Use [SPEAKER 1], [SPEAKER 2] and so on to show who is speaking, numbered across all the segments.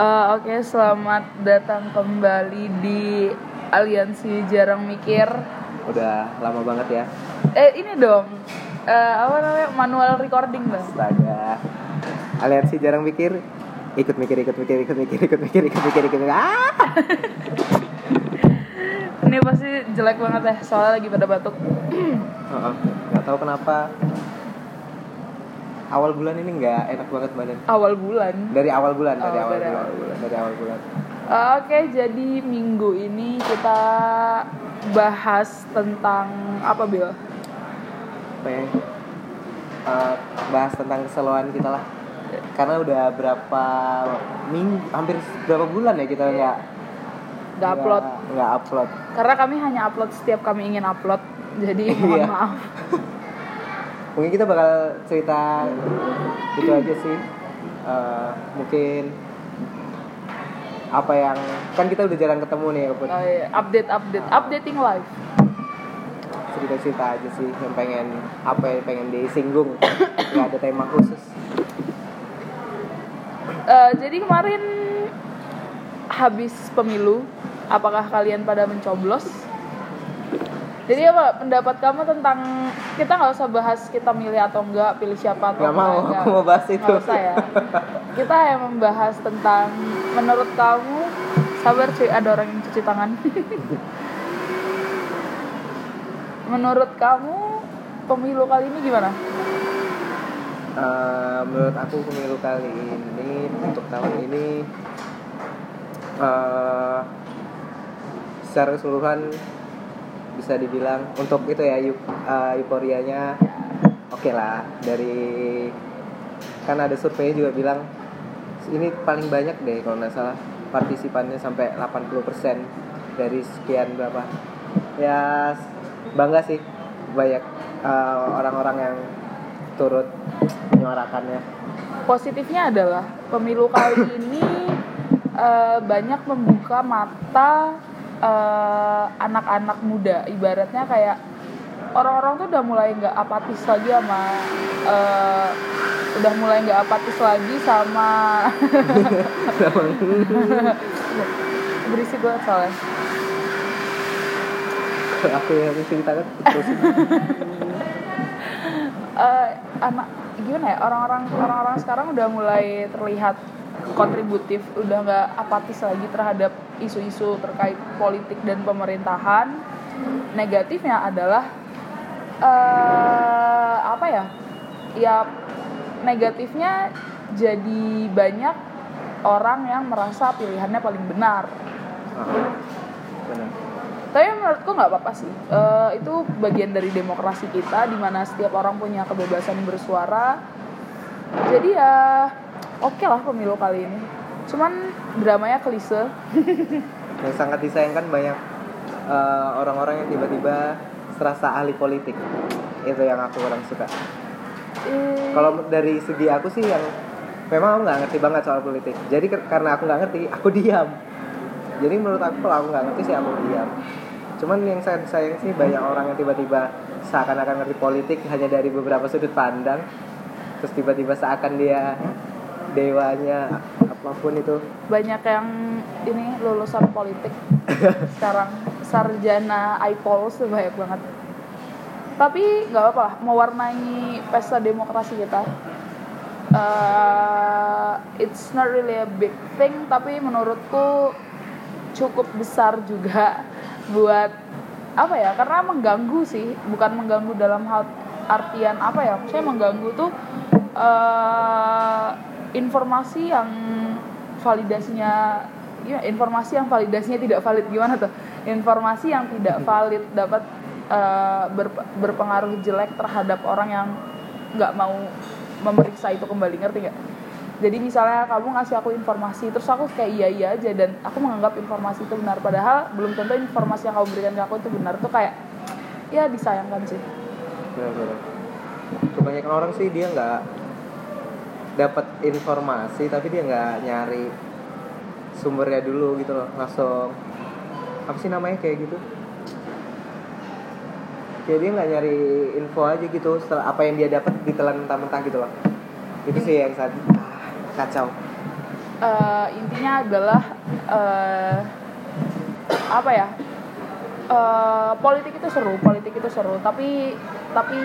[SPEAKER 1] Eh, Oke, selamat datang kembali di Aliansi Jarang Mikir.
[SPEAKER 2] Udah lama banget ya.
[SPEAKER 1] Eh, ini dong. eh, apa namanya? Manual recording dong.
[SPEAKER 2] Astaga. Aliansi jarang mikir. Ikut mikir, ikut mikir, ikut mikir, ikut mikir, ikut mikir, ikut mikir. Ah!
[SPEAKER 1] Ini pasti jelek banget ya, soalnya lagi pada batuk.
[SPEAKER 2] Heeh. Nggak tahu kenapa awal bulan ini nggak enak banget badan.
[SPEAKER 1] Awal bulan.
[SPEAKER 2] Dari awal bulan,
[SPEAKER 1] Oh,
[SPEAKER 2] dari awal
[SPEAKER 1] dari
[SPEAKER 2] bulan.
[SPEAKER 1] awal bulan.
[SPEAKER 2] Dari awal bulan.
[SPEAKER 1] Oke, jadi minggu ini kita bahas tentang apa Bil?
[SPEAKER 2] Apa ya? Eh, bahas tentang keseluruhan kita lah. Karena udah berapa minggu, hampir berapa bulan ya kita nggak
[SPEAKER 1] Gak upload.
[SPEAKER 2] nggak upload.
[SPEAKER 1] Karena kami hanya upload setiap kami ingin upload. Jadi mohon
[SPEAKER 2] Iya.
[SPEAKER 1] maaf.
[SPEAKER 2] mungkin kita bakal cerita itu aja sih Eh, mungkin apa yang kan kita udah jarang ketemu nih ya Put.
[SPEAKER 1] Oh, iya. Update update updating live.
[SPEAKER 2] cerita cerita aja sih yang pengen apa yang pengen disinggung nggak ada tema khusus
[SPEAKER 1] Eh, jadi kemarin habis pemilu, apakah kalian pada mencoblos? Jadi apa pendapat kamu tentang kita nggak usah bahas kita milih atau enggak, pilih siapa atau
[SPEAKER 2] Nggak mau,
[SPEAKER 1] enggak,
[SPEAKER 2] aku mau bahas itu.
[SPEAKER 1] Usah ya. Kita yang membahas tentang menurut kamu sabar cuy ada orang yang cuci tangan. menurut kamu pemilu kali ini gimana?
[SPEAKER 2] Eh, menurut aku pemilu kali ini untuk tahun ini eh secara keseluruhan bisa dibilang untuk itu ya eh, euforianya. Oke lah dari kan ada survei juga bilang ini paling banyak deh kalau nggak salah partisipannya sampai 80% dari sekian berapa. Ya bangga sih banyak eh, orang-orang yang turut menyuarakannya.
[SPEAKER 1] Positifnya adalah pemilu kali ini eh, banyak membuka mata eh, anak-anak muda. Ibaratnya kayak orang-orang tuh udah mulai nggak apatis lagi sama eh, udah mulai nggak apatis lagi sama berisik banget soalnya.
[SPEAKER 2] Aku yang harus ceritakan terus
[SPEAKER 1] eh, anak gimana ya orang-orang orang-orang sekarang udah mulai terlihat kontributif udah nggak apatis lagi terhadap isu-isu terkait politik dan pemerintahan. Negatifnya adalah eh apa ya? Ya negatifnya jadi banyak orang yang merasa pilihannya paling benar. Tapi menurutku nggak apa-apa sih. Eh, itu bagian dari demokrasi kita di mana setiap orang punya kebebasan bersuara. Jadi ya oke lah pemilu kali ini. Cuman dramanya klise.
[SPEAKER 2] Yang sangat disayangkan banyak eh, orang-orang yang tiba-tiba serasa ahli politik. Itu yang aku kurang suka.
[SPEAKER 1] Eh,
[SPEAKER 2] kalau dari segi aku sih yang memang aku nggak ngerti banget soal politik. Jadi karena aku nggak ngerti aku diam. Jadi menurut aku kalau aku nggak ngerti sih aku diam. Cuman yang saya sayang sih banyak orang yang tiba-tiba seakan-akan ngerti politik hanya dari beberapa sudut pandang. Terus tiba-tiba seakan dia dewanya apa pun itu.
[SPEAKER 1] Banyak yang ini lulusan politik. Sekarang sarjana IPOL tuh banyak banget. Tapi nggak apa-apa lah, mewarnai pesta demokrasi kita. Eh, it's not really a big thing tapi menurutku cukup besar juga buat apa ya karena mengganggu sih. Bukan mengganggu dalam hal artian apa ya saya mengganggu tuh eh, informasi yang validasinya ya informasi yang validasinya tidak valid gimana tuh? Informasi yang tidak valid dapat eh, berp- berpengaruh jelek terhadap orang yang nggak mau memeriksa itu kembali ngerti nggak? Jadi misalnya kamu ngasih aku informasi terus aku kayak iya iya aja dan aku menganggap informasi itu benar padahal belum tentu informasi yang kamu berikan ke aku itu benar tuh kayak ya disayangkan sih.
[SPEAKER 2] Benar-benar. Kebanyakan orang sih dia nggak dapat informasi tapi dia nggak nyari sumbernya dulu gitu loh langsung apa sih namanya kayak gitu. Dia nggak nyari info aja gitu setelah apa yang dia dapat ditelan mentah-mentah gitu loh. Itu sih yang saat ah, kacau.
[SPEAKER 1] Eh, intinya adalah eh, apa ya eh, politik itu seru politik itu seru tapi tapi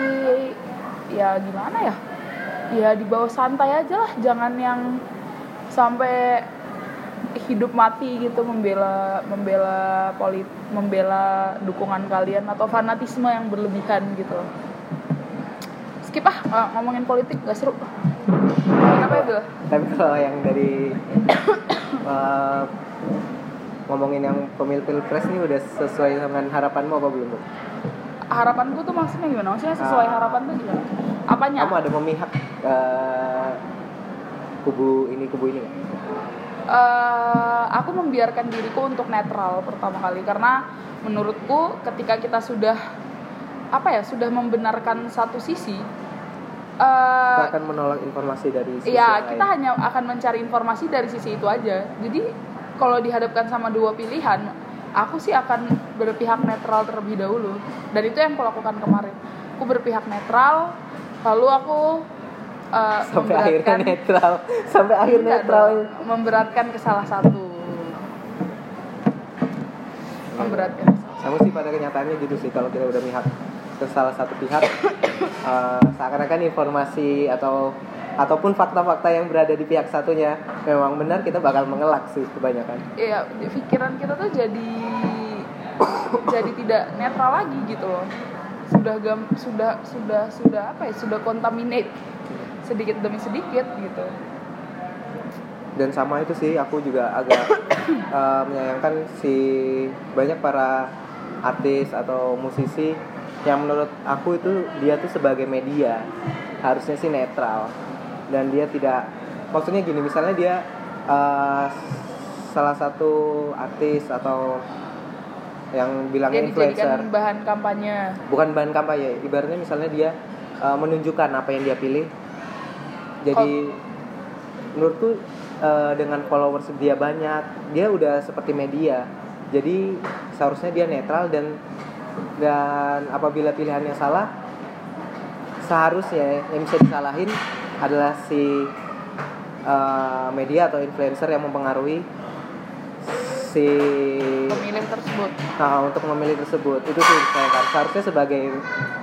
[SPEAKER 1] ya gimana ya ya di bawah santai aja lah jangan yang sampai hidup mati gitu membela membela polit membela dukungan kalian atau fanatisme yang berlebihan gitu skip ah nggak ngomongin politik gak seru kenapa ya Bil?
[SPEAKER 2] tapi kalau yang dari eh, ngomongin yang pemilu pilpres ini udah sesuai dengan harapanmu apa belum?
[SPEAKER 1] Harapanku tuh maksudnya gimana maksudnya sesuai
[SPEAKER 2] Ah.
[SPEAKER 1] harapan tuh gimana apanya
[SPEAKER 2] kamu ada memihak eh, kubu ini kubu ini?
[SPEAKER 1] Eh, aku membiarkan diriku untuk netral pertama kali karena menurutku ketika kita sudah apa ya sudah membenarkan satu sisi eh,
[SPEAKER 2] kita akan menolak informasi dari sisi
[SPEAKER 1] Iya,
[SPEAKER 2] lain.
[SPEAKER 1] kita hanya akan mencari informasi dari sisi itu aja. Jadi kalau dihadapkan sama dua pilihan, aku sih akan berpihak netral terlebih dahulu. Dan itu yang aku lakukan kemarin. Aku berpihak netral, lalu aku uh,
[SPEAKER 2] sampai akhirnya netral sampai akhir netral
[SPEAKER 1] dong, memberatkan ke salah satu. Memberatkan.
[SPEAKER 2] sama sih pada kenyataannya gitu sih kalau kita udah mihak ke salah satu pihak eh, seakan-akan informasi atau ataupun fakta-fakta yang berada di pihak satunya memang benar kita bakal mengelak sih kebanyakan
[SPEAKER 1] Iya, pikiran kita tuh jadi jadi tidak netral lagi gitu loh. Sudah gam, sudah sudah sudah apa ya? Sudah contaminate sedikit demi sedikit gitu.
[SPEAKER 2] dan sama itu sih aku juga agak eh, menyayangkan si banyak para artis atau musisi yang menurut aku itu dia tuh sebagai media harusnya sih netral dan dia tidak maksudnya gini misalnya dia eh, salah satu artis atau yang bilangnya
[SPEAKER 1] Dia
[SPEAKER 2] influencer.
[SPEAKER 1] bahan kampanye.
[SPEAKER 2] bukan bahan kampanye ibaratnya misalnya dia uh, menunjukkan apa yang dia pilih. Jadi menurutku uh, dengan followers dia banyak dia udah seperti media. Jadi seharusnya dia netral dan dan apabila pilihannya salah seharusnya yang bisa disalahin adalah si uh, media atau influencer yang mempengaruhi si
[SPEAKER 1] pemilih tersebut.
[SPEAKER 2] Nah, untuk memilih tersebut itu sih saya kan seharusnya sebagai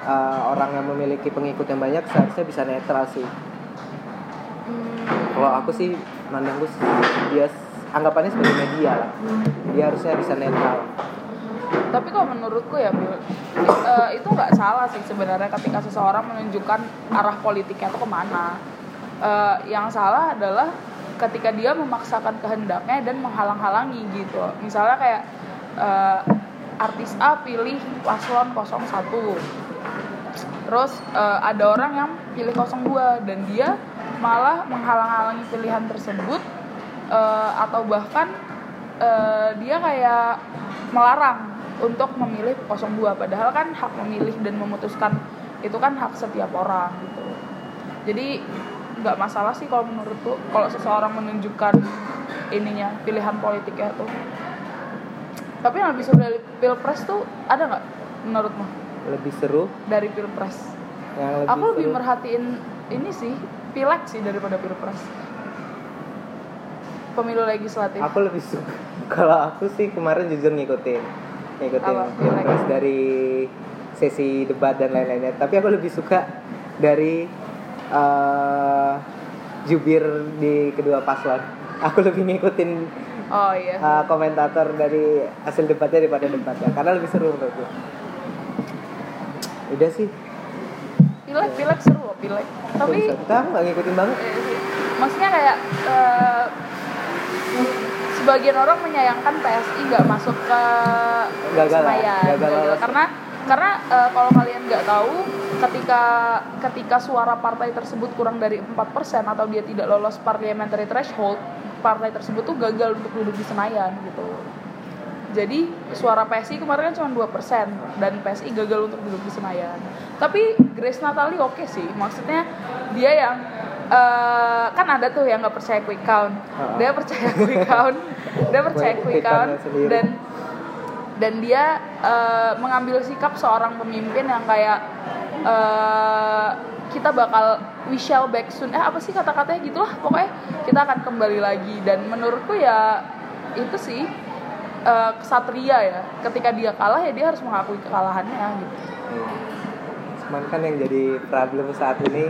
[SPEAKER 2] uh, orang yang memiliki pengikut yang banyak seharusnya bisa netral sih.
[SPEAKER 1] Hmm,
[SPEAKER 2] Kalau aku sih mandangku dia anggapannya sebagai media lah. Dia harusnya bisa netral.
[SPEAKER 1] Tapi kalau menurutku ya Bil, eh, itu nggak salah sih sebenarnya ketika seseorang menunjukkan arah politiknya itu ke mana. Eh, yang salah adalah ketika dia memaksakan kehendaknya dan menghalang-halangi gitu. Misalnya kayak eh, artis A pilih paslon 01 terus ada orang yang pilih 02 dan dia malah menghalang-halangi pilihan tersebut atau bahkan dia kayak melarang untuk memilih 02 padahal kan hak memilih dan memutuskan itu kan hak setiap orang gitu. Jadi nggak masalah sih kalau menurutku kalau seseorang menunjukkan ininya pilihan politiknya tuh. Tapi yang lebih seru dari pilpres tuh ada nggak menurutmu?
[SPEAKER 2] Lebih seru,
[SPEAKER 1] dari pilpres.
[SPEAKER 2] Yang lebih
[SPEAKER 1] aku lebih
[SPEAKER 2] seru.
[SPEAKER 1] merhatiin ini sih pileg sih daripada pilpres. Pemilu legislatif.
[SPEAKER 2] Aku lebih suka kalau aku sih kemarin jujur ngikutin ngikutin pilpres dari sesi debat dan lain-lainnya. Tapi aku lebih suka dari uh, jubir di kedua paslon. Aku lebih ngikutin
[SPEAKER 1] oh iya
[SPEAKER 2] uh, komentator dari hasil debatnya daripada debatnya karena lebih seru menurutku. Udah sih.
[SPEAKER 1] pileg pileg seru loh pileg tapi
[SPEAKER 2] kita nggak ngikutin banget.
[SPEAKER 1] eh, maksudnya kayak eh, sebagian orang menyayangkan PSI nggak masuk ke
[SPEAKER 2] Gagal
[SPEAKER 1] Senayan
[SPEAKER 2] gagal
[SPEAKER 1] gagal.
[SPEAKER 2] lolos.
[SPEAKER 1] karena karena eh, kalau kalian nggak tahu ketika ketika suara partai tersebut kurang dari 4% atau dia tidak lolos parliamentary threshold partai tersebut tuh gagal untuk duduk di Senayan gitu jadi suara PSI kemarin kan cuma 2% dan PSI gagal untuk duduk di Senayan. Tapi Grace Natali oke sih, maksudnya dia yang eh, kan ada tuh yang nggak percaya quick count,
[SPEAKER 2] Ah.
[SPEAKER 1] dia percaya quick count, dia percaya
[SPEAKER 2] Quick
[SPEAKER 1] count. dan dan dia eh, mengambil sikap seorang pemimpin yang kayak eh, kita bakal we shall back soon. Eh apa sih kata-katanya? Gitulah pokoknya. Kita akan kembali lagi. Dan menurutku ya itu sih eh, kesatria ya. Ketika dia kalah ya dia harus mengakui kekalahannya gitu.
[SPEAKER 2] Iya. Cuman kan yang jadi problem saat ini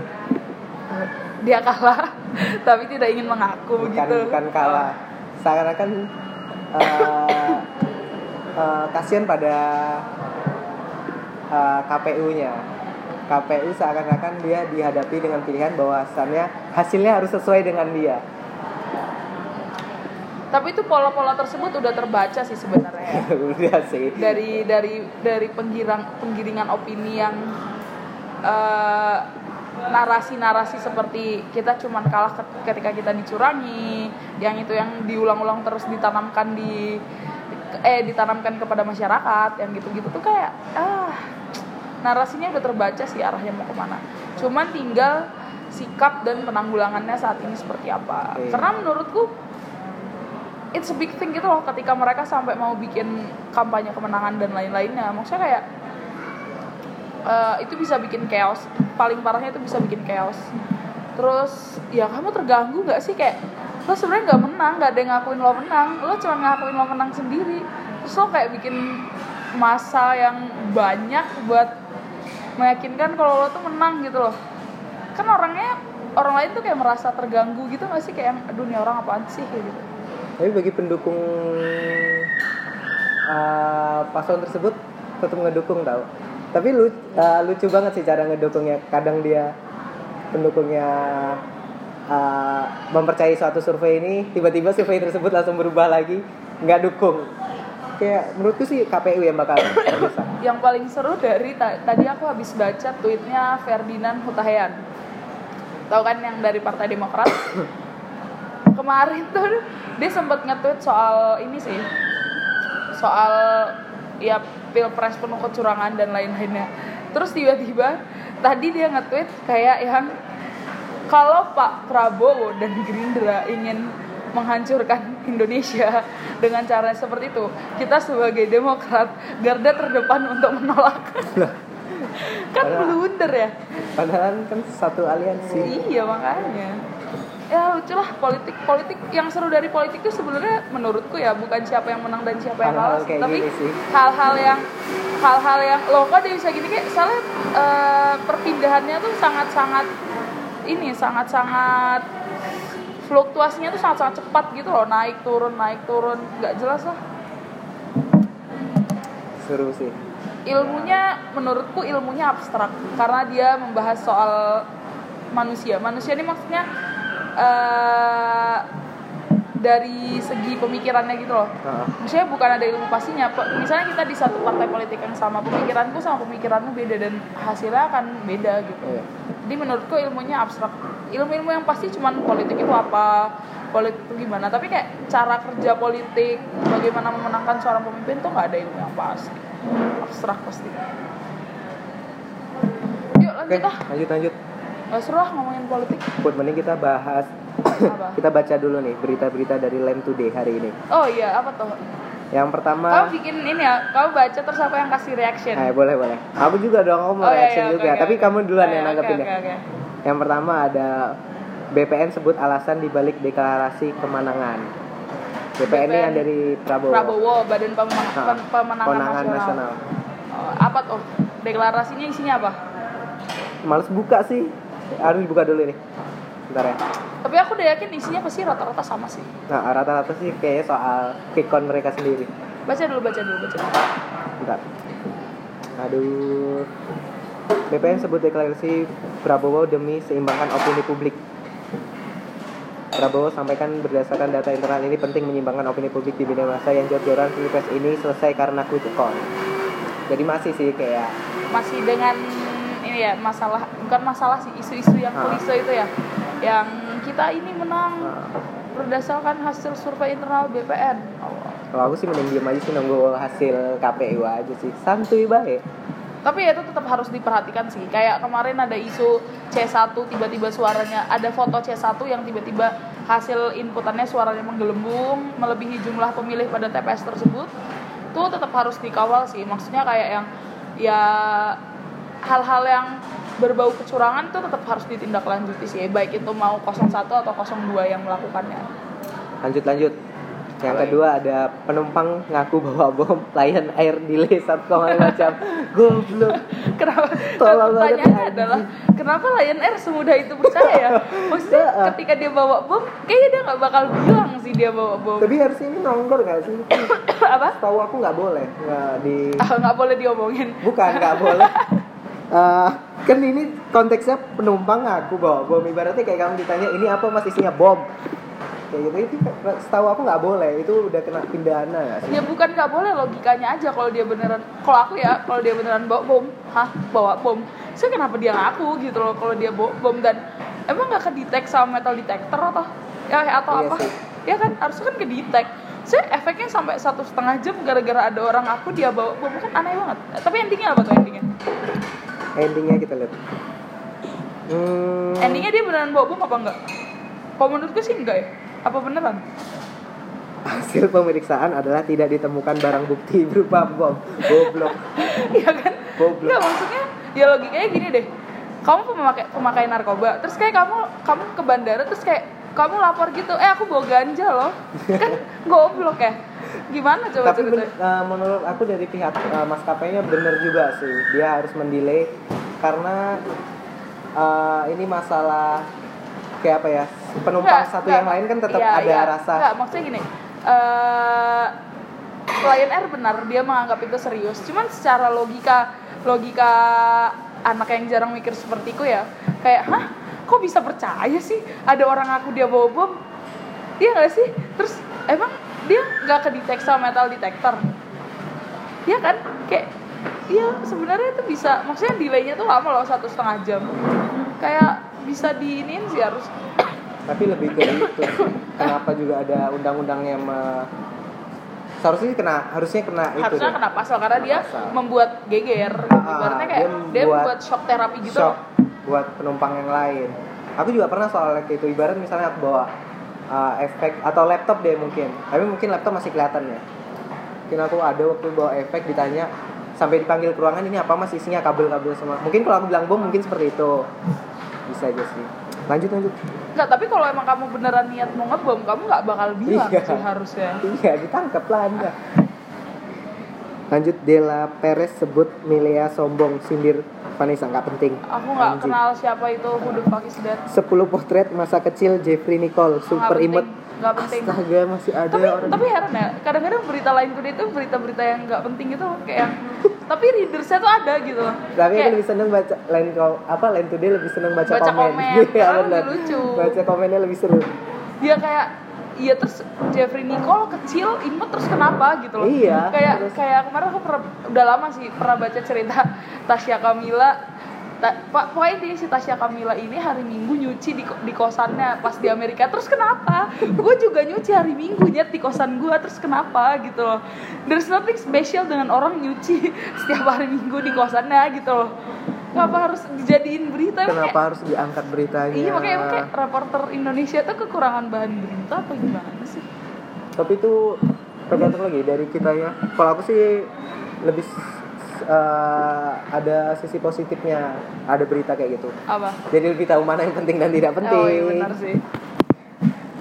[SPEAKER 1] dia kalah tapi tidak ingin mengaku
[SPEAKER 2] bukan
[SPEAKER 1] gitu
[SPEAKER 2] bukan kalah. Seakan-akan eh, eh, kasihan pada eh, KPU-nya. KPU seakan-akan dia dihadapi dengan pilihan bahwasannya hasilnya harus sesuai dengan dia.
[SPEAKER 1] tapi itu pola-pola tersebut udah terbaca sih sebenarnya ya.
[SPEAKER 2] Udah sih.
[SPEAKER 1] dari dari dari penggirang penggiringan opini yang eh, narasi-narasi seperti kita cuman kalah ke- ketika kita dicurangi yang itu yang diulang-ulang terus ditanamkan di eh ditanamkan kepada masyarakat yang gitu-gitu tuh kayak ah narasinya udah terbaca sih arahnya mau ke mana. Cuman tinggal sikap dan penanggulangannya saat ini seperti apa.
[SPEAKER 2] Oke.
[SPEAKER 1] karena menurutku it's a big thing gitu loh ketika mereka sampai mau bikin kampanye kemenangan dan lain-lainnya. Maksudnya kayak eh, itu bisa bikin chaos. Paling parahnya itu bisa bikin chaos. Terus ya kamu terganggu nggak sih? Kayak lo sebenarnya nggak menang nggak ada yang ngakuin lo menang. Lo cuma ngakuin lo menang sendiri. Terus lo kayak bikin masa yang banyak buat meyakinkan kalau lo tuh menang gitu loh. Kan orangnya orang lain tuh kayak merasa terganggu gitu nggak sih? Kayak aduh nih orang apaan sih? Gitu.
[SPEAKER 2] Tapi bagi pendukung uh, paslon tersebut tetap ngedukung tau. Tapi lu, uh, lucu banget sih cara ngedukungnya. Kadang dia pendukungnya uh, mempercayai suatu survei ini, tiba-tiba survei tersebut langsung berubah lagi, nggak dukung. Kayak menurutku sih KPU yang bakal
[SPEAKER 1] yang paling seru dari ta- tadi aku habis baca tweetnya Ferdinand Hutahian tahu kan yang dari Partai Demokrat kemarin tuh dia sempat nge-tweet soal ini sih soal ya pilpres penuh kecurangan dan lain-lainnya terus tiba-tiba tadi dia nge-tweet kayak yang kalau Pak Prabowo dan Gerindra ingin menghancurkan Indonesia dengan cara seperti itu, kita sebagai Demokrat garda terdepan untuk menolak. kan blunder ya?
[SPEAKER 2] Padahal kan satu aliansi.
[SPEAKER 1] Iya makanya. Ya lucu lah. Politik politik yang seru dari politik itu sebenarnya menurutku ya bukan siapa yang menang dan siapa yang kalah, tapi hal-hal yang hal-hal yang loh kok dia bisa gini? Kayak soalnya eh, perpindahannya tuh sangat-sangat ini sangat-sangat fluktuasinya tuh sangat-sangat cepat gitu loh. Naik turun naik turun. Nggak jelas lah.
[SPEAKER 2] Seru sih.
[SPEAKER 1] ilmunya menurutku ilmunya abstrak. Karena dia membahas soal manusia. Manusia ini maksudnya eh dari segi pemikirannya gitu loh. Maksudnya bukan ada ilmu pastinya misalnya kita di satu partai politik yang sama pemikiranku sama pemikiranmu beda dan hasilnya akan beda gitu.
[SPEAKER 2] Iya.
[SPEAKER 1] jadi menurutku ilmunya abstrak. Ilmu-ilmu yang pasti cuman politik itu apa politik itu gimana. Tapi kayak cara kerja politik bagaimana memenangkan seorang pemimpin tuh nggak ada ilmu yang pasti abstrak pasti. Yuk
[SPEAKER 2] Oke,
[SPEAKER 1] lanjut ah
[SPEAKER 2] lanjut lanjut.
[SPEAKER 1] Nggak seru ah ngomongin politik
[SPEAKER 2] Buat mending kita bahas
[SPEAKER 1] apa
[SPEAKER 2] kita baca dulu nih berita-berita dari Lem Today hari ini.
[SPEAKER 1] oh iya apa tuh
[SPEAKER 2] Yang pertama
[SPEAKER 1] kamu bikin ini ya kamu baca terus aku yang kasih reaction
[SPEAKER 2] Eh boleh boleh. Aku juga dong aku mau
[SPEAKER 1] Oh, iya,
[SPEAKER 2] reaction
[SPEAKER 1] iya,
[SPEAKER 2] juga.
[SPEAKER 1] oke,
[SPEAKER 2] Tapi
[SPEAKER 1] oke.
[SPEAKER 2] kamu duluan
[SPEAKER 1] Oh,
[SPEAKER 2] yang
[SPEAKER 1] iya,
[SPEAKER 2] nanggepin
[SPEAKER 1] oke,
[SPEAKER 2] ya.
[SPEAKER 1] oke, oke.
[SPEAKER 2] Yang pertama ada BPN sebut alasan dibalik deklarasi kemenangan. BPN, ini
[SPEAKER 1] BPN.
[SPEAKER 2] yang dari Prabowo.
[SPEAKER 1] Prabowo Badan Pemenang-
[SPEAKER 2] Nah,
[SPEAKER 1] Pem- Pemenangan,
[SPEAKER 2] Pemenangan
[SPEAKER 1] Nasional,
[SPEAKER 2] nasional.
[SPEAKER 1] Oh, apa tuh deklarasinya isinya apa
[SPEAKER 2] Males buka sih. Harus dibuka dulu nih. Bentar ya.
[SPEAKER 1] tapi aku udah yakin isinya pasti rata-rata sama sih
[SPEAKER 2] Nah, rata-rata sih kayaknya soal count mereka sendiri.
[SPEAKER 1] baca dulu baca dulu baca dulu
[SPEAKER 2] Bentar. Aduh. BPN sebut deklarasi Prabowo demi seimbangkan opini publik. Prabowo sampaikan berdasarkan data internal ini penting menyeimbangkan opini publik di bidang masa yang jor-joran pilpres ini selesai karena quick count. Jadi masih sih kayak
[SPEAKER 1] masih dengan ini ya masalah bukan masalah sih isu-isu yang
[SPEAKER 2] Ah.
[SPEAKER 1] klise itu ya yang kita ini menang
[SPEAKER 2] uh,
[SPEAKER 1] berdasarkan hasil survei internal BPN Oh.
[SPEAKER 2] kalau aku sih mending diem aja sih nunggu hasil KPU aja sih. Santuy baik.
[SPEAKER 1] tapi ya itu tetap harus diperhatikan sih kayak kemarin ada isu C1 tiba-tiba suaranya ada foto C1 yang tiba-tiba hasil inputannya suaranya menggelembung melebihi jumlah pemilih pada TPS tersebut tuh tetap harus dikawal sih maksudnya kayak yang ya hal-hal yang berbau kecurangan tuh tetap harus ditindaklanjuti sih baik itu mau 01 atau 02 yang melakukannya.
[SPEAKER 2] Lanjut lanjut. Yang kedua ada penumpang ngaku bawa bom Lion Air delay 1,5 jam goblok.
[SPEAKER 1] Kenapa? Pertanyaannya
[SPEAKER 2] anjing.
[SPEAKER 1] adalah kenapa Lion Air semudah itu percaya maksudnya
[SPEAKER 2] Heeh.
[SPEAKER 1] ketika dia bawa bom kayaknya dia nggak bakal bilang sih dia bawa bom.
[SPEAKER 2] Tapi harusnya ini nongkrong gak sih?
[SPEAKER 1] Apa?
[SPEAKER 2] Tahu aku nggak boleh nggak di
[SPEAKER 1] Ah, nggak boleh diomongin.
[SPEAKER 2] Bukan nggak boleh Eh, kan ini konteksnya penumpang ngaku bawa bom ibaratnya kayak kamu ditanya ini apa mas? Isinya bom. Kayak gitu. Itu setahu aku nggak boleh. Itu udah kena pidana sih?
[SPEAKER 1] Ya bukan nggak boleh logikanya aja kalau dia beneran kalau aku ya kalau dia beneran bawa bom. Hah? Bawa bom. Saya kenapa dia ngaku gitu loh kalau dia bawa bom dan emang nggak kedetek sama metal detector atau ya atau
[SPEAKER 2] Iya
[SPEAKER 1] apa?
[SPEAKER 2] sih.
[SPEAKER 1] ya kan? Harusnya kan kedetek saya efeknya sampai satu setengah jam gara-gara ada orang aku dia bawa bom. Kan aneh banget. Tapi endingnya apa tuh endingnya
[SPEAKER 2] endingnya kita lihat hmm,
[SPEAKER 1] endingnya dia beneran bawa bom apa enggak kalau menurutku sih enggak ya apa beneran
[SPEAKER 2] hasil pemeriksaan adalah tidak ditemukan barang bukti berupa bom goblok
[SPEAKER 1] Iya kan?
[SPEAKER 2] Goblok.
[SPEAKER 1] Enggak maksudnya ya logikanya gini deh. Kamu pemakai pemakai narkoba, terus kayak kamu kamu ke bandara terus kayak kamu lapor gitu, eh aku bawa ganja loh. Kan goblok ya. Gimana coba
[SPEAKER 2] tapi ben- eh, menurut aku dari pihak eh, maskapainya bener juga sih dia harus mendelay karena eh, ini masalah kayak apa ya penumpang
[SPEAKER 1] Enggak,
[SPEAKER 2] satu
[SPEAKER 1] enggak.
[SPEAKER 2] yang lain kan tetap
[SPEAKER 1] Iya,
[SPEAKER 2] ada
[SPEAKER 1] iya.
[SPEAKER 2] rasa
[SPEAKER 1] Enggak, maksudnya gini. eh Lion Air benar dia menganggap itu serius. Cuman secara logika logika anak yang jarang mikir sepertiku ya, kayak hah kok bisa percaya sih ada orang aku dia bawa bom? Iya nggak sih? Terus emang dia nggak kedetek sama metal detector? Iya kan? Kayak Iya sebenarnya itu bisa maksudnya delaynya tuh lama loh satu setengah jam kayak bisa diinin sih harus
[SPEAKER 2] tapi lebih ke itu kenapa juga ada undang-undang yang me- seharusnya kena harusnya kena itu
[SPEAKER 1] harusnya kena pasal karena dia
[SPEAKER 2] Pasal.
[SPEAKER 1] membuat geger
[SPEAKER 2] Ah,
[SPEAKER 1] ibaratnya kayak
[SPEAKER 2] dia
[SPEAKER 1] dia
[SPEAKER 2] membuat
[SPEAKER 1] membuat shock terapi gitu
[SPEAKER 2] shock. Buat penumpang yang lain. Aku juga pernah soal kayak itu ibarat misalnya aku bawa uh, efek atau laptop deh mungkin. Tapi mungkin laptop masih kelihatan ya. Mungkin aku ada waktu bawa efek ditanya sampai dipanggil ke ruangan ini apa mas? Isinya kabel-kabel semua. Mungkin kalau aku bilang bom mungkin seperti itu. Bisa aja sih. Lanjut lanjut.
[SPEAKER 1] Enggak, tapi kalau emang kamu beneran niat mau ngebom, kamu nggak bakal bilang
[SPEAKER 2] Iya.
[SPEAKER 1] sih harusnya.
[SPEAKER 2] iya ditangkap lah anda. Lanjut Dela Perez sebut Milea sombong sindir Vanessa nggak penting.
[SPEAKER 1] Aku nggak kenal siapa itu who the fuck is that.
[SPEAKER 2] 10 potret masa kecil Jeffrey Nicole super imut.
[SPEAKER 1] Nggak penting.
[SPEAKER 2] astaga masih ada
[SPEAKER 1] Tapi
[SPEAKER 2] orang.
[SPEAKER 1] tapi heran ya, kadang-kadang berita lain today itu berita-berita yang nggak penting itu kayak yang tapi readersnya tuh ada gitu loh.
[SPEAKER 2] tapi
[SPEAKER 1] Kayak-
[SPEAKER 2] lebih seneng baca lain kau apa lain today lebih seneng baca,
[SPEAKER 1] Baca
[SPEAKER 2] komen,
[SPEAKER 1] komen,
[SPEAKER 2] Iya,
[SPEAKER 1] lebih lucu.
[SPEAKER 2] baca komennya lebih seru.
[SPEAKER 1] Dia kayak iya terus Jeffrey Nicole kecil imut terus kenapa gitu loh
[SPEAKER 2] Iya,
[SPEAKER 1] kayak
[SPEAKER 2] terus-
[SPEAKER 1] kayak kemarin aku pernah udah lama sih pernah baca cerita Tasya Kamila Ta- Pak, pokoknya si Tasya Kamila ini hari Minggu nyuci di, di kosannya pas di Amerika terus kenapa? Gue juga nyuci hari Minggu nyet di kosan gue terus kenapa gitu loh. There's nothing special dengan orang nyuci setiap hari Minggu di kosannya gitu loh. Kenapa harus dijadiin berita?
[SPEAKER 2] Kenapa harus diangkat beritanya
[SPEAKER 1] Iya makanya emang kayak reporter Indonesia tuh kekurangan bahan berita apa gimana sih?
[SPEAKER 2] tapi itu tergantung lagi dari kita ya kalau aku sih lebih eh, ada sisi positifnya ada berita kayak gitu
[SPEAKER 1] Apa?
[SPEAKER 2] jadi lebih tahu mana yang penting dan tidak penting
[SPEAKER 1] Oh iya benar sih.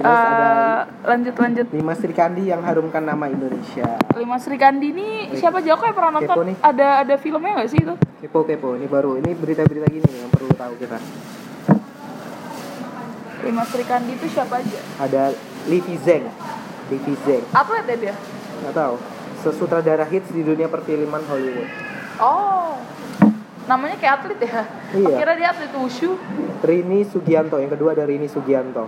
[SPEAKER 2] Terus ada
[SPEAKER 1] Eh, lanjut lanjut.
[SPEAKER 2] lima Sri Kandi yang harumkan nama Indonesia
[SPEAKER 1] Lima Sri Kandi ini siapa aja kok yang pernah
[SPEAKER 2] Kepo
[SPEAKER 1] nonton?
[SPEAKER 2] nih.
[SPEAKER 1] Ada ada filmnya nggak sih itu?
[SPEAKER 2] kepo kepo ini baru ini berita-berita gini yang perlu tahu kita
[SPEAKER 1] Lima Sri Kandi itu siapa aja?
[SPEAKER 2] ada Livi Zeng Livi Zeng
[SPEAKER 1] Atlet ya dia?
[SPEAKER 2] nggak tahu sesutradara hits di dunia perfilman Hollywood
[SPEAKER 1] Oh, namanya kayak atlet ya?
[SPEAKER 2] Iya.
[SPEAKER 1] Kira dia atlet wushu.
[SPEAKER 2] Rini Sugianto yang kedua ada Rini Sugianto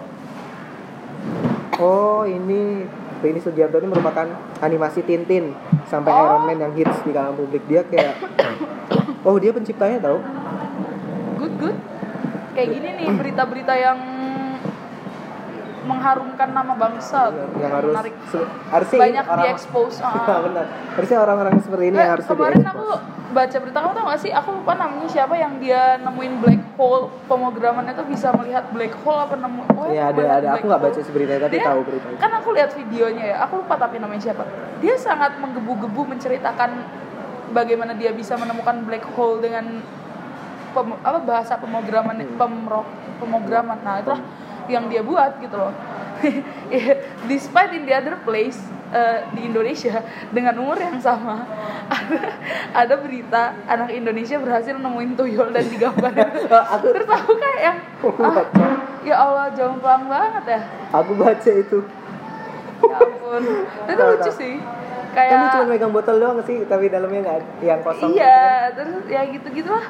[SPEAKER 2] oh ini Rini Sugianto ini merupakan animasi Tintin sampai
[SPEAKER 1] Oh.
[SPEAKER 2] Iron Man yang hits di kalangan publik dia kayak oh dia penciptanya tau
[SPEAKER 1] Good good. Kayak gini nih berita-berita yang mengharumkan nama bangsa tuh,
[SPEAKER 2] yang harus
[SPEAKER 1] menarik
[SPEAKER 2] harusnya
[SPEAKER 1] banyak diekspos.
[SPEAKER 2] Iya,
[SPEAKER 1] ah.
[SPEAKER 2] benar harusnya orang-orang seperti ini yang
[SPEAKER 1] Nggak,
[SPEAKER 2] harus
[SPEAKER 1] kemarin aku baca berita. Kamu tau gak sih? Aku lupa namanya siapa yang dia nemuin black hole. Pemogramannya tuh bisa melihat black hole apa nemu oh,
[SPEAKER 2] Iya ada ada. aku nggak baca beritanya tapi
[SPEAKER 1] Dia-
[SPEAKER 2] tahu beritanya.
[SPEAKER 1] kan aku lihat videonya ya. Aku lupa tapi namanya siapa. Dia sangat menggebu-gebu menceritakan bagaimana dia bisa menemukan black hole dengan pem- apa bahasa pemrograman
[SPEAKER 2] Hmm.
[SPEAKER 1] pemro, pemrograman. Nah itulah yang dia buat gitu loh despite in the other place eh, di Indonesia dengan umur yang sama ada, ada berita anak Indonesia berhasil nemuin tuyul dan digambar.
[SPEAKER 2] Oh, aku
[SPEAKER 1] terus aku kayak yang ah, ya Allah jomplang banget ya.
[SPEAKER 2] Aku baca itu.
[SPEAKER 1] ya ampun. Itu lucu sih
[SPEAKER 2] Kan dia cuma
[SPEAKER 1] kayak
[SPEAKER 2] megang botol doang sih, tapi dalamnya nggak yang kosong.
[SPEAKER 1] iya terus ya gitu gitulah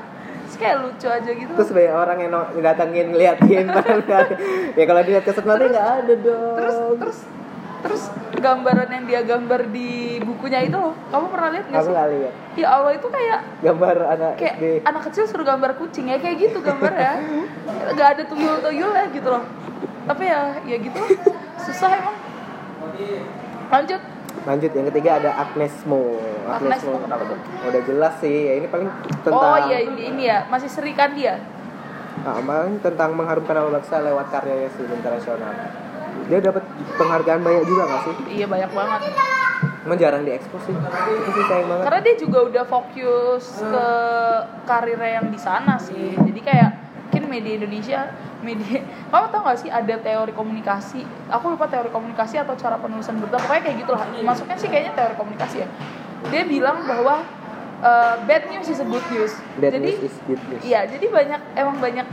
[SPEAKER 1] terus kayak lucu aja gitu.
[SPEAKER 2] Terus banyak orang yang datengin ngeliatin. Ya kalau dilihat keset nanti nggak ada dong.
[SPEAKER 1] terus terus terus gambaran yang dia gambar di bukunya itu loh. Kamu pernah lihat nggak
[SPEAKER 2] aku
[SPEAKER 1] sih?
[SPEAKER 2] nggak lihat.
[SPEAKER 1] Ya Allah itu kayak
[SPEAKER 2] gambar anak
[SPEAKER 1] kayak
[SPEAKER 2] SD.
[SPEAKER 1] anak kecil suruh gambar kucing ya kayak gitu gambar ya. Nggak ada tuyul tuyul ya gitu loh. Tapi ya ya gitu susah emang. Lanjut
[SPEAKER 2] Lanjut yang ketiga ada Agnes Mo.
[SPEAKER 1] Agnes Mo,
[SPEAKER 2] Mo.
[SPEAKER 1] kenapa tuh?
[SPEAKER 2] Udah jelas sih, ya ini paling tentang
[SPEAKER 1] oh iya ini, ini ya masih Sri kan dia
[SPEAKER 2] Nah, paling tentang mengharumkan nama bangsa lewat karyanya sih internasional. Dia dapat penghargaan banyak juga gak sih?
[SPEAKER 1] iya banyak banget
[SPEAKER 2] Emang jarang diekspos sih. Itu sih sayang banget.
[SPEAKER 1] karena dia juga udah fokus ke karirnya yang di sana sih jadi kayak mungkin media Indonesia media kamu tau gak sih ada teori komunikasi aku lupa teori komunikasi atau cara penulisan berita pokoknya kayak gitu lah masuknya sih kayaknya teori komunikasi ya dia bilang bahwa uh, bad news is a good news
[SPEAKER 2] Bad
[SPEAKER 1] jadi
[SPEAKER 2] news is good news.
[SPEAKER 1] iya jadi banyak emang banyak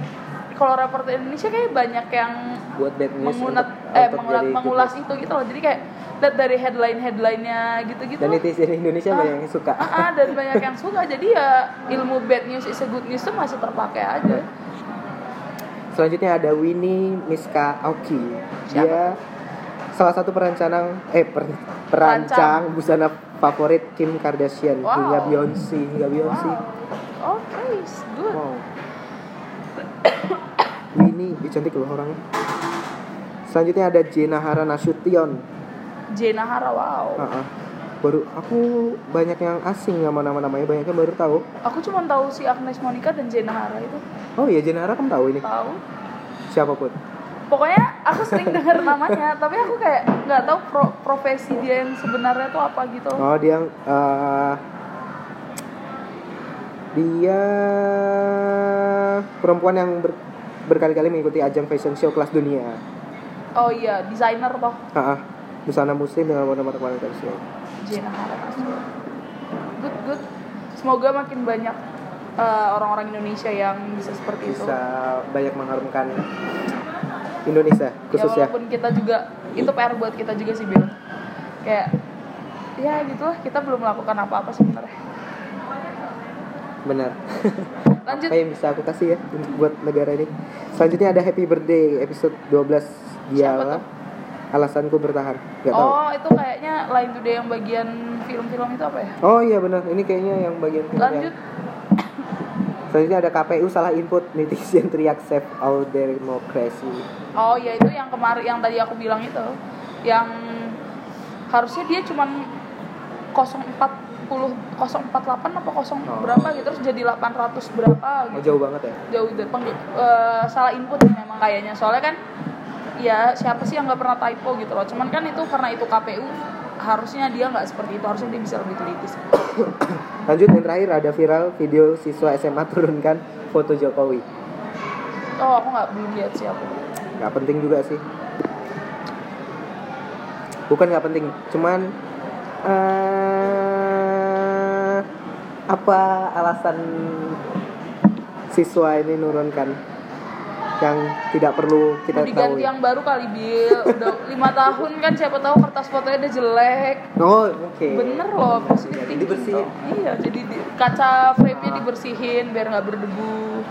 [SPEAKER 1] kalau reporter Indonesia kayak banyak yang
[SPEAKER 2] Buat bad news
[SPEAKER 1] mengunat
[SPEAKER 2] untuk-
[SPEAKER 1] eh
[SPEAKER 2] untuk
[SPEAKER 1] mengulat mengulas
[SPEAKER 2] news.
[SPEAKER 1] itu gitu loh jadi kayak lihat dari headline headlinenya gitu-gitu
[SPEAKER 2] Dan netizen Indonesia
[SPEAKER 1] Ah.
[SPEAKER 2] banyak yang suka.
[SPEAKER 1] Ah, ah, dan banyak yang suka jadi ya ilmu bad news is a good news tuh masih terpakai aja
[SPEAKER 2] Selanjutnya ada Winnie Miska Aoki.
[SPEAKER 1] Siapa?
[SPEAKER 2] Dia salah satu perancang eh per- perancang busana favorit Kim Kardashian
[SPEAKER 1] Wow.
[SPEAKER 2] hingga Beyonce hingga Beyonce.
[SPEAKER 1] wow oke it's good
[SPEAKER 2] Wow. Winnie, ih, cantik loh orangnya. Selanjutnya ada Jenna Hara Nasution.
[SPEAKER 1] Jenna Hara wow
[SPEAKER 2] Ah, ah. Baru aku banyak yang asing nama nama namanya banyak yang baru tahu.
[SPEAKER 1] aku cuma tahu si Agnes Monica dan Jenna Hara itu
[SPEAKER 2] Oh iya Jenna Hara kamu tahu ini
[SPEAKER 1] tahu
[SPEAKER 2] siapa pun.
[SPEAKER 1] pokoknya aku sering dengar namanya tapi aku kayak nggak tahu pro- profesi dia yang sebenarnya tuh apa gitu
[SPEAKER 2] Oh dia eh, dia perempuan yang ber- berkali-kali mengikuti ajang fashion show kelas dunia.
[SPEAKER 1] oh iya desainer toh
[SPEAKER 2] ah. busana muslim dengan warna-warna kualitasnya.
[SPEAKER 1] Jenna Hara good good semoga makin banyak eh, orang-orang Indonesia yang bisa seperti itu
[SPEAKER 2] Bisa banyak mengharumkan Indonesia
[SPEAKER 1] ya
[SPEAKER 2] khususnya.
[SPEAKER 1] walaupun kita juga itu PR buat kita juga sih Bill kayak ya gitulah kita belum melakukan apa-apa sebenarnya
[SPEAKER 2] Benar.
[SPEAKER 1] lanjut
[SPEAKER 2] Apa yang bisa aku kasih ya untuk buat negara ini? Selanjutnya ada Happy Birthday episode 12 Dialah.
[SPEAKER 1] tuh?
[SPEAKER 2] Alasanku bertahan. Gak tahu.
[SPEAKER 1] oh itu kayaknya lain today yang bagian film-film itu apa ya
[SPEAKER 2] Oh iya benar. Ini kayaknya yang bagian film yang-
[SPEAKER 1] lanjut
[SPEAKER 2] Selanjutnya ada KPU salah input netizen teriak save our democracy.
[SPEAKER 1] oh ya itu yang kemarin yang tadi aku bilang itu yang harusnya dia cuman 040 048 apa 0
[SPEAKER 2] Oh.
[SPEAKER 1] berapa gitu terus jadi 800 berapa
[SPEAKER 2] Oh
[SPEAKER 1] gitu
[SPEAKER 2] jauh banget ya.
[SPEAKER 1] jauh dari peng- eh, salah input memang kayaknya soalnya kan ya siapa sih yang nggak pernah typo gitu loh cuman kan itu karena itu KPU harusnya dia nggak seperti itu harusnya dia bisa lebih teliti sih.
[SPEAKER 2] Lanjut yang terakhir ada viral video siswa SMA turunkan foto Jokowi.
[SPEAKER 1] oh aku nggak belum lihat siapa
[SPEAKER 2] Gak penting juga sih. Bukan nggak penting, cuman eh apa alasan siswa ini nurunkan yang tidak perlu kita
[SPEAKER 1] diganti
[SPEAKER 2] tahu.
[SPEAKER 1] yang baru kali Bil udah lima tahun kan siapa tahu kertas fotonya udah jelek
[SPEAKER 2] Oh, oke.
[SPEAKER 1] bener loh positif
[SPEAKER 2] Jadi dibersihin.
[SPEAKER 1] iya jadi di- kaca frame-nya dibersihin biar nggak berdebu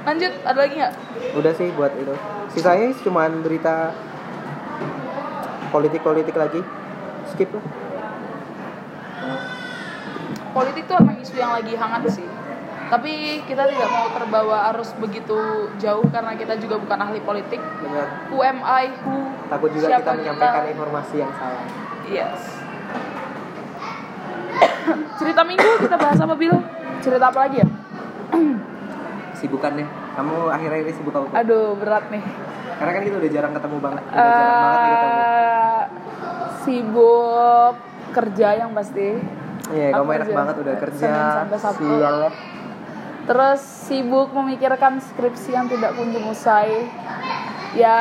[SPEAKER 1] lanjut ada lagi nggak
[SPEAKER 2] Udah sih buat itu. Sisanya cuman berita politik-politik lagi. Skip lah.
[SPEAKER 1] politik tuh emang isu yang lagi hangat sih tapi kita tidak mau terbawa arus begitu jauh karena kita juga bukan ahli politik
[SPEAKER 2] Benar.
[SPEAKER 1] who am I who
[SPEAKER 2] Takut juga
[SPEAKER 1] siapa
[SPEAKER 2] kita menyampaikan informasi yang salah.
[SPEAKER 1] yes cerita minggu kita bahas apa Bil? Cerita apa lagi ya?
[SPEAKER 2] Sibukannya. Kamu akhir-akhir ini sibuk apa?
[SPEAKER 1] Aduh berat nih.
[SPEAKER 2] Karena kan kita udah jarang ketemu banget. Udah jarang banget nih ketemu.
[SPEAKER 1] Eh, sibuk kerja yang pasti.
[SPEAKER 2] Iya, kamu
[SPEAKER 1] Aku
[SPEAKER 2] enak banget udah kerja.
[SPEAKER 1] Senin sampai Sabtu.
[SPEAKER 2] Sial ya.
[SPEAKER 1] Terus sibuk memikirkan skripsi yang tidak kunjung usai. Ya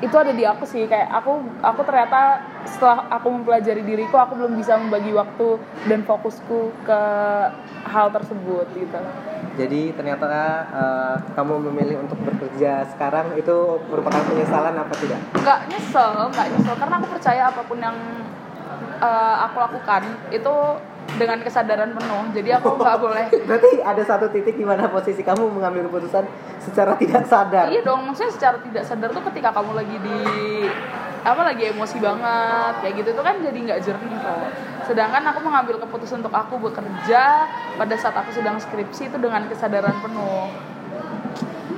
[SPEAKER 1] itu ada di aku sih kayak aku aku ternyata setelah aku mempelajari diriku aku belum bisa membagi waktu dan fokusku ke hal tersebut gitu.
[SPEAKER 2] Jadi ternyata eh, kamu memilih untuk bekerja sekarang itu merupakan penyesalan apa tidak?
[SPEAKER 1] nggak nyesel nggak nyesel karena aku percaya apa pun yang eh, aku lakukan itu dengan kesadaran penuh. Jadi aku nggak boleh.
[SPEAKER 2] Berarti ada satu titik di mana posisi kamu mengambil keputusan secara tidak sadar.
[SPEAKER 1] iya dong maksudnya secara tidak sadar tuh ketika kamu lagi di apa lagi emosi banget kayak gitu itu kan jadi nggak jernih kok. Sedangkan aku mengambil keputusan untuk aku bekerja pada saat aku sedang skripsi itu dengan kesadaran penuh.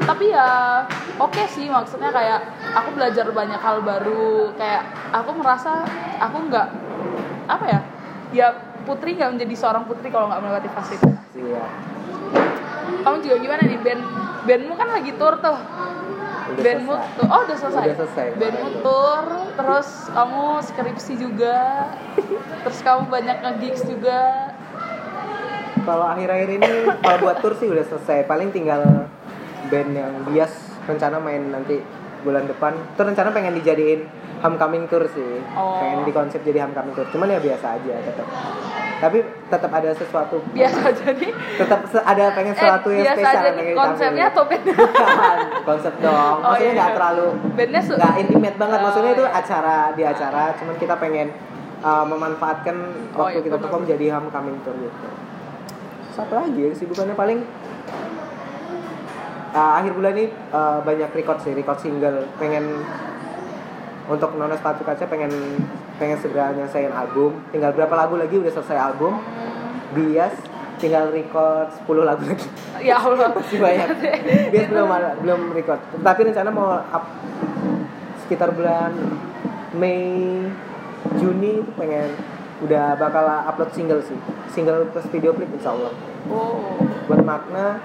[SPEAKER 1] Tapi ya oke sih maksudnya kayak aku belajar banyak hal baru kayak aku merasa aku nggak apa ya ya putri nggak menjadi seorang putri kalau nggak melewati fase itu
[SPEAKER 2] Iya.
[SPEAKER 1] kamu juga gimana nih band bandmu kan lagi tour tuh
[SPEAKER 2] Udah
[SPEAKER 1] bandmu
[SPEAKER 2] selesai.
[SPEAKER 1] tuh oh udah selesai
[SPEAKER 2] Udah selesai.
[SPEAKER 1] bandmu tour terus kamu skripsi juga terus kamu banyak nge-gigs juga
[SPEAKER 2] Kalau akhir-akhir ini kalau buat tour sih udah selesai. Paling tinggal band yang bias rencana main nanti bulan depan. Itu rencana pengen dijadiin homecoming tour sih.
[SPEAKER 1] Oh.
[SPEAKER 2] Pengen dikonsep jadi homecoming tour. Cuman ya biasa aja tetap. Tapi tetap ada sesuatu
[SPEAKER 1] biasa jadi
[SPEAKER 2] tetap ada pengen sesuatu yang
[SPEAKER 1] eh, biasa
[SPEAKER 2] spesial
[SPEAKER 1] aja konsepnya atau band
[SPEAKER 2] konsep dong.
[SPEAKER 1] Oh,
[SPEAKER 2] Maksudnya
[SPEAKER 1] iya.
[SPEAKER 2] nggak terlalu
[SPEAKER 1] bandnya su-
[SPEAKER 2] nggak intimate banget. Maksudnya
[SPEAKER 1] Oh,
[SPEAKER 2] itu
[SPEAKER 1] iya.
[SPEAKER 2] acara di acara. Cuman kita pengen uh, memanfaatkan
[SPEAKER 1] Oh,
[SPEAKER 2] waktu
[SPEAKER 1] iya,
[SPEAKER 2] kita perform jadi homecoming tour gitu. Satu lagi ya, kesibukannya paling uh, akhir bulan ini uh, banyak record sih, record single. Pengen untuk nona sepatu kaca pengen pengen segera nyelesain album. Tinggal berapa lagu lagi udah selesai album. Bias tinggal record 10 lagu lagi.
[SPEAKER 1] Ya Allah.
[SPEAKER 2] Masih banyak. Bias belum belum record. Tapi rencana mau up sekitar bulan Mei Juni itu pengen udah bakal upload single sih. Single plus video klip insya Allah.
[SPEAKER 1] Oh.
[SPEAKER 2] Buat makna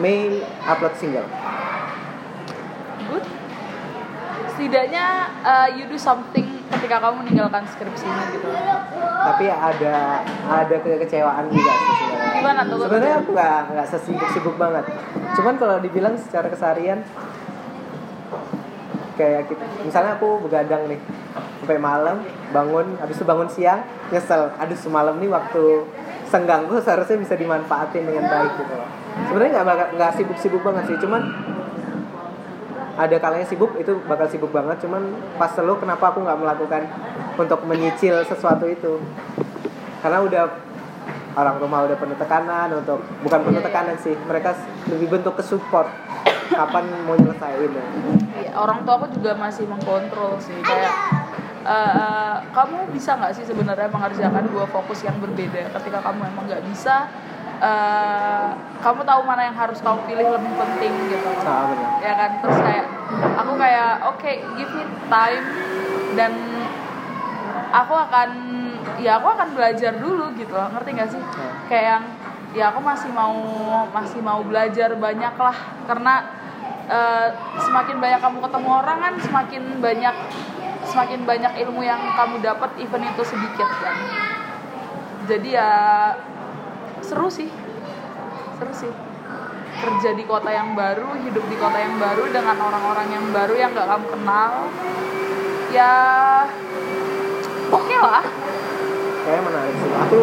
[SPEAKER 2] Mei upload single.
[SPEAKER 1] Good setidaknya uh, you do something ketika kamu meninggalkan skripsinya gitu.
[SPEAKER 2] Tapi ada ada kekecewaan juga sih sebenarnya.
[SPEAKER 1] Gimana tuh?
[SPEAKER 2] sebenarnya aku nggak nggak sesibuk-sibuk banget. Cuman kalau dibilang secara keseharian kayak kita misalnya aku begadang nih sampai malam bangun habis itu bangun siang nyesel. Aduh semalam nih waktu senggangku seharusnya bisa dimanfaatin dengan baik gitu. Loh sebenarnya nggak nggak sibuk-sibuk banget sih. Cuman ada kalanya sibuk itu bakal sibuk banget cuman pas selalu kenapa aku nggak melakukan untuk menyicil sesuatu itu karena udah orang rumah udah penuh tekanan untuk bukan penuh
[SPEAKER 1] Iya, iya.
[SPEAKER 2] tekanan sih mereka lebih bentuk ke support kapan mau nyelesain ya.
[SPEAKER 1] Iya, orang tua aku juga masih mengkontrol sih kayak eh, kamu bisa nggak sih sebenarnya mengerjakan dua fokus yang berbeda ketika kamu emang nggak bisa eh, kamu tahu mana yang harus kamu pilih lebih penting gitu.
[SPEAKER 2] Benar.
[SPEAKER 1] ya kan? Terus kayak aku kayak oke give me time dan aku akan ya aku akan belajar dulu gitu. Loh ngerti gak sih?
[SPEAKER 2] Hmm.
[SPEAKER 1] kayak yang ya aku masih mau masih mau belajar banyak lah. Karena eh, semakin banyak kamu ketemu orang kan semakin banyak semakin banyak ilmu yang kamu dapat even itu sedikit kan. Jadi ya seru sih. Seru sih. Kerja di kota yang baru hidup di kota yang baru dengan orang-orang yang baru yang gak kamu kenal ya oke lah.
[SPEAKER 2] Kayaknya menarik sih. Aku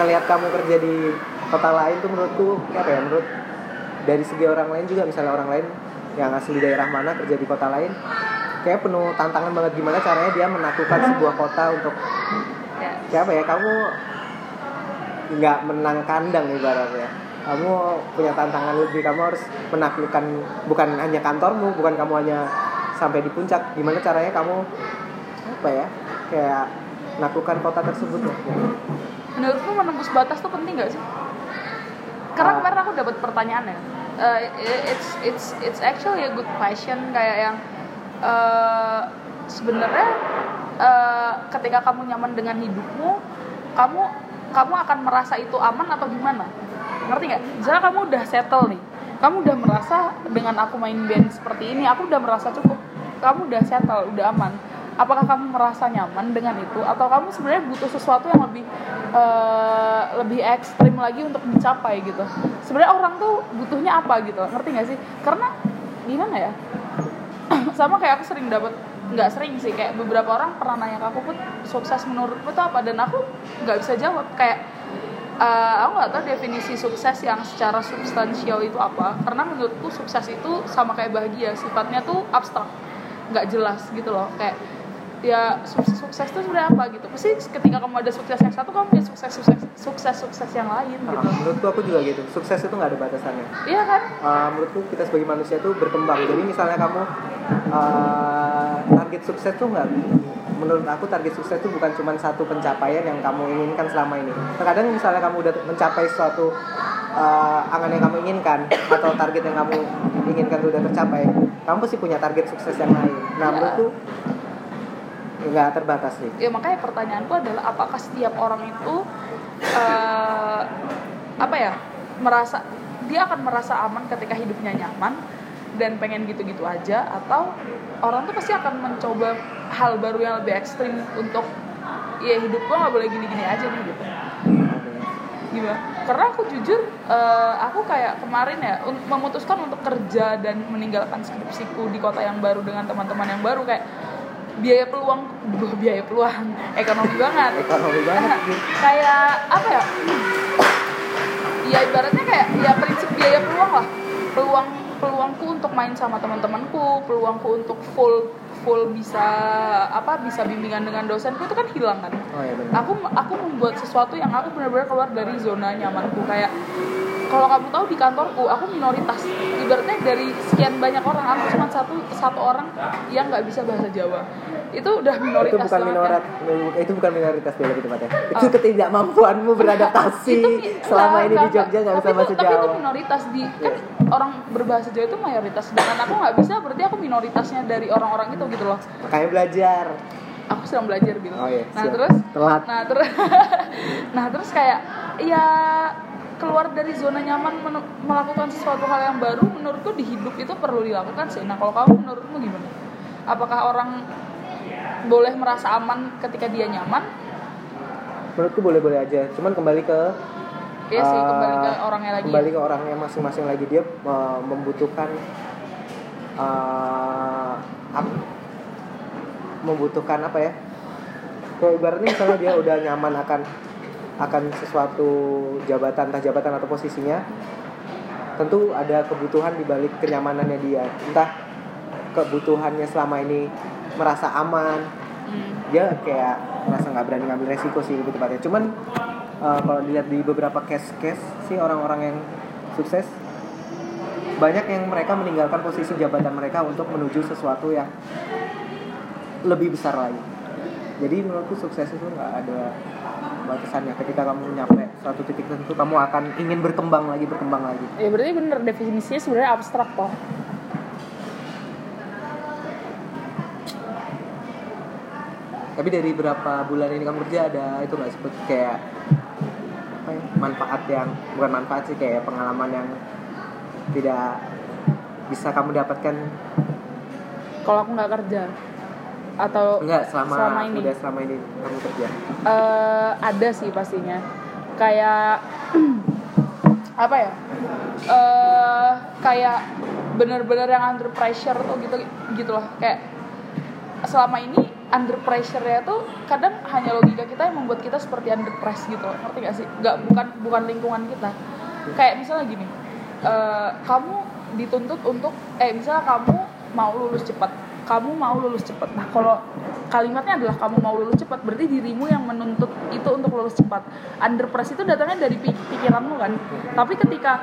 [SPEAKER 2] ngelihat kamu kerja di kota lain tuh menurutku kayak apa ya menurut dari segi orang lain juga misalnya orang lain yang asli daerah mana kerja di kota lain kayak penuh tantangan banget gimana caranya dia menaklukkan sebuah kota untuk
[SPEAKER 1] ya
[SPEAKER 2] kayak apa ya kamu nggak menang kandang ibaratnya kamu punya tantangan lebih kamu harus menaklukkan bukan hanya kantormu bukan kamu hanya sampai di puncak gimana caranya kamu apa ya kayak menaklukkan kota tersebut ya.
[SPEAKER 1] menurutmu menembus batas tuh penting gak sih karena
[SPEAKER 2] Ah.
[SPEAKER 1] kemarin aku dapat pertanyaan ya Eh, it's it's it's actually a good question kayak yang eh, sebenarnya eh, ketika kamu nyaman dengan hidupmu kamu kamu akan merasa itu aman atau gimana? Ngerti nggak? Misalnya kamu udah settle nih kamu udah merasa dengan aku main band seperti ini aku udah merasa cukup kamu udah settle udah aman. Apakah kamu merasa nyaman dengan itu? Atau kamu sebenarnya butuh sesuatu yang lebih uh, lebih ekstrim lagi untuk dicapai gitu? Sebenarnya orang tuh butuhnya apa gitu? Ngerti nggak sih? Karena gimana ya? Sama kayak aku sering dapat nggak sering sih. Kayak beberapa orang pernah nanya ke aku pun sukses menurutmu itu apa? Dan aku nggak bisa jawab. Kayak uh, aku nggak tahu definisi sukses yang secara substansial itu apa. Karena menurutku sukses itu sama kayak bahagia sifatnya tuh abstrak nggak jelas gitu loh. Kayak ya sukses sukses itu sebenarnya apa gitu. Pasti ketika kamu ada sukses yang satu kamu punya sukses sukses sukses sukses yang lain gitu.
[SPEAKER 2] Uh, menurutku aku juga gitu. Sukses itu nggak ada batasannya.
[SPEAKER 1] Iya kan?
[SPEAKER 2] Uh, menurutku kita sebagai manusia itu berkembang. Jadi misalnya kamu uh, target sukses tuh nggak menurut aku target sukses itu bukan cuma satu pencapaian yang kamu inginkan selama ini. Terkadang misalnya kamu udah mencapai suatu uh, angan yang kamu inginkan atau target yang kamu inginkan sudah tercapai kamu pasti punya target sukses yang lain. Nah ya. menurutku nggak terbatas sih.
[SPEAKER 1] Ya makanya pertanyaanku adalah apakah setiap orang itu uh, apa ya merasa dia akan merasa aman ketika hidupnya nyaman dan pengen gitu-gitu aja atau orang tuh pasti akan mencoba hal baru yang lebih ekstrim untuk ya hidup gua nggak boleh gini-gini aja nih gitu. Gimana? Karena aku jujur uh, aku kayak kemarin ya memutuskan untuk kerja dan meninggalkan skripsiku di kota yang baru dengan teman-teman yang baru kayak biaya peluang biaya peluang ekonomi banget.
[SPEAKER 2] Ekonomi banget
[SPEAKER 1] kayak apa ya? Ya ibaratnya kayak ya prinsip biaya peluang lah. Peluang peluangku untuk main sama teman-temanku peluangku untuk full full bisa apa bisa bimbingan dengan dosenku itu kan hilang kan.
[SPEAKER 2] Oh, iya
[SPEAKER 1] aku aku membuat sesuatu yang aku benar-benar keluar dari zona nyamanku. Kayak kalau kamu tahu di kantorku aku minoritas. Ibaratnya dari sekian banyak orang aku cuma satu satu orang yang nggak bisa bahasa Jawa. Itu udah minoritas
[SPEAKER 2] itu bukan minoritas kan? itu bukan minoritas dia lebih tepatnya oh. itu ketidakmampuanmu beradaptasi itu, selama enggak, ini enggak, di Jogja nggak bisa bahasa
[SPEAKER 1] Jawa
[SPEAKER 2] tapi
[SPEAKER 1] itu minoritas di kan yeah. orang berbahasa Jawa itu mayoritas. Sedangkan aku nggak bisa berarti aku minoritasnya dari orang-orang itu gitu loh.
[SPEAKER 2] Kayak belajar.
[SPEAKER 1] Aku sedang belajar bilang
[SPEAKER 2] oh, iya,
[SPEAKER 1] nah siap. terus?
[SPEAKER 2] Telat.
[SPEAKER 1] Nah terus nah terus kayak ya keluar dari zona nyaman melakukan sesuatu hal yang baru menurutku di hidup itu perlu dilakukan sih. Nah kalau kamu menurutmu gimana? Apakah orang boleh merasa aman ketika dia nyaman?
[SPEAKER 2] Menurutku boleh-boleh aja. Cuman kembali ke
[SPEAKER 1] Iya sih, kembali ke eh, orangnya lagi.
[SPEAKER 2] Kembali ke orangnya masing-masing lagi. Dia uh, membutuhkan uh, membutuhkan apa ya? Kalau ibaratnya misalnya dia udah nyaman akan akan sesuatu jabatan entah jabatan atau posisinya tentu ada kebutuhan di balik kenyamanannya dia entah kebutuhannya selama ini merasa aman hmm. dia kayak merasa nggak berani ngambil resiko sih lebih tepatnya cuman uh, kalau dilihat di beberapa case-case sih orang-orang yang sukses banyak yang mereka meninggalkan posisi jabatan mereka untuk menuju sesuatu yang lebih besar lagi. Jadi menurutku sukses itu nggak ada batasannya. Ketika kamu nyampe suatu titik tertentu kamu akan ingin berkembang lagi berkembang lagi.
[SPEAKER 1] Ya berarti bener definisinya sebenarnya abstrak toh.
[SPEAKER 2] Tapi dari berapa bulan ini kamu kerja ada itu nggak sebut kayak apa ya manfaat yang bukan manfaat sih kayak pengalaman yang tidak bisa kamu dapatkan?
[SPEAKER 1] Kalau aku nggak kerja atau
[SPEAKER 2] enggak selama,
[SPEAKER 1] selama ini?
[SPEAKER 2] udah selama ini kamu kerja?
[SPEAKER 1] Uh, ada sih pastinya. Kayak apa ya? Uh, kayak bener-bener yang under pressure tuh gitu gitu loh. Kayak selama ini under pressure ya tuh kadang hanya logika kita yang membuat kita seperti under press gitu loh. Ngerti gak sih? Nggak bukan bukan lingkungan kita. Kayak misalnya gini uh, kamu dituntut untuk eh misalnya kamu mau lulus cepat kamu mau lulus cepat. Nah, kalau kalimatnya adalah kamu mau lulus cepat, berarti dirimu yang menuntut itu untuk lulus cepat. Under press itu datangnya dari pikiranmu kan. Tapi ketika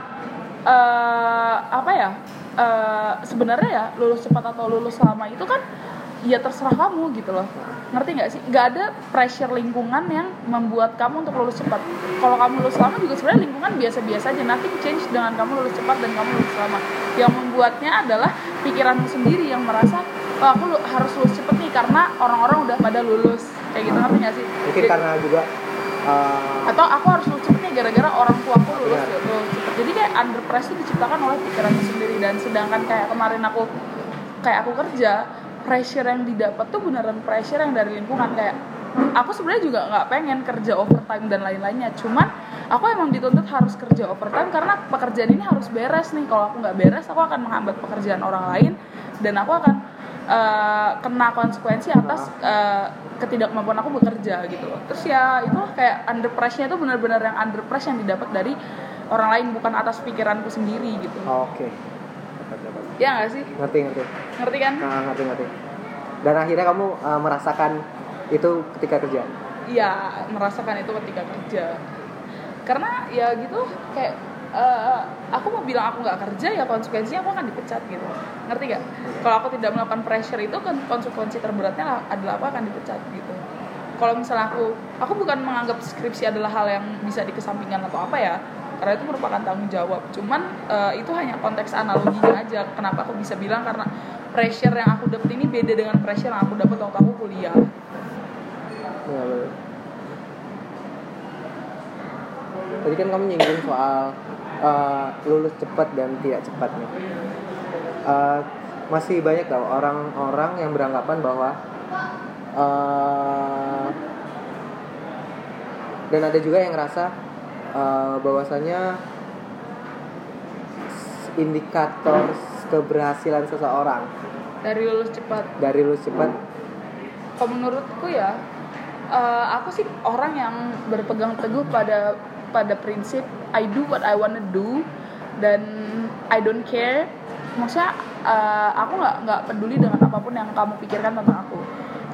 [SPEAKER 1] uh, apa ya? Uh, sebenarnya ya lulus cepat atau lulus lama itu kan ya terserah kamu gitu loh ngerti nggak sih nggak ada pressure lingkungan yang membuat kamu untuk lulus cepat kalau kamu lulus lama juga sebenarnya lingkungan biasa-biasa aja nothing change dengan kamu lulus cepat dan kamu lulus lama yang membuatnya adalah pikiranmu sendiri yang merasa oh aku harus lulus cepet nih karena orang-orang udah pada lulus. Kayak gitu ngerti gak sih?
[SPEAKER 2] Mungkin Jadi, karena juga eh,
[SPEAKER 1] atau aku harus lulus cepet nih gara-gara orang tua aku lulus
[SPEAKER 2] Benar.
[SPEAKER 1] gitu. Cepet. Jadi kayak under pressure diciptakan oleh pikiranku sendiri. Dan sedangkan kayak kemarin aku kayak aku kerja pressure yang didapat tuh beneran pressure yang dari lingkungan. Kayak aku sebenarnya juga nggak pengen kerja overtime dan lain-lainnya. Cuman aku emang dituntut harus kerja overtime karena pekerjaan ini harus beres nih. Kalau aku nggak beres aku akan menghambat pekerjaan orang lain. Dan aku akan eh, kena konsekuensi atas eh, ketidakmampuan aku bekerja gitu loh. Terus ya itu kayak under pressure itu benar-benar yang under pressure yang didapat dari orang lain bukan atas pikiranku sendiri gitu.
[SPEAKER 2] Oke. Dapat, dapat.
[SPEAKER 1] ya nggak sih?
[SPEAKER 2] Ngerti ngerti.
[SPEAKER 1] Ngerti kan?
[SPEAKER 2] Nah, ngerti ngerti. Dan akhirnya kamu eh, merasakan itu ketika kerja?
[SPEAKER 1] Iya, merasakan itu ketika kerja. Karena ya gitu kayak eh, aku mau bilang aku nggak kerja ya konsekuensinya aku akan dipecat gitu. Ngerti gak? Kalau aku tidak melakukan pressure itu konsekuensi terberatnya lah- adalah aku akan dipecat gitu. Kalau misalnya aku aku bukan menganggap skripsi adalah hal yang bisa dikesampingkan atau apa ya. Karena itu merupakan tanggung jawab. Cuman eh, itu hanya konteks analoginya aja. Kenapa aku bisa bilang karena pressure yang aku dapat ini beda dengan pressure yang aku dapat waktu aku kuliah.
[SPEAKER 2] Iya. Tadi kan kamu nyinggung soal eh, lulus cepat dan tidak cepat nih. Eh, masih banyak tau orang-orang yang beranggapan bahwa eh, dan ada juga yang ngerasa eh, bahwasanya indikator keberhasilan seseorang
[SPEAKER 1] Dari lulus cepat
[SPEAKER 2] dari lulus cepat
[SPEAKER 1] kalau menurutku ya eh, aku sih orang yang berpegang teguh pada pada prinsip I do what I wanna do dan I don't care. Maksudnya eh, aku nggak nggak peduli dengan apa pun yang kamu pikirkan tentang aku.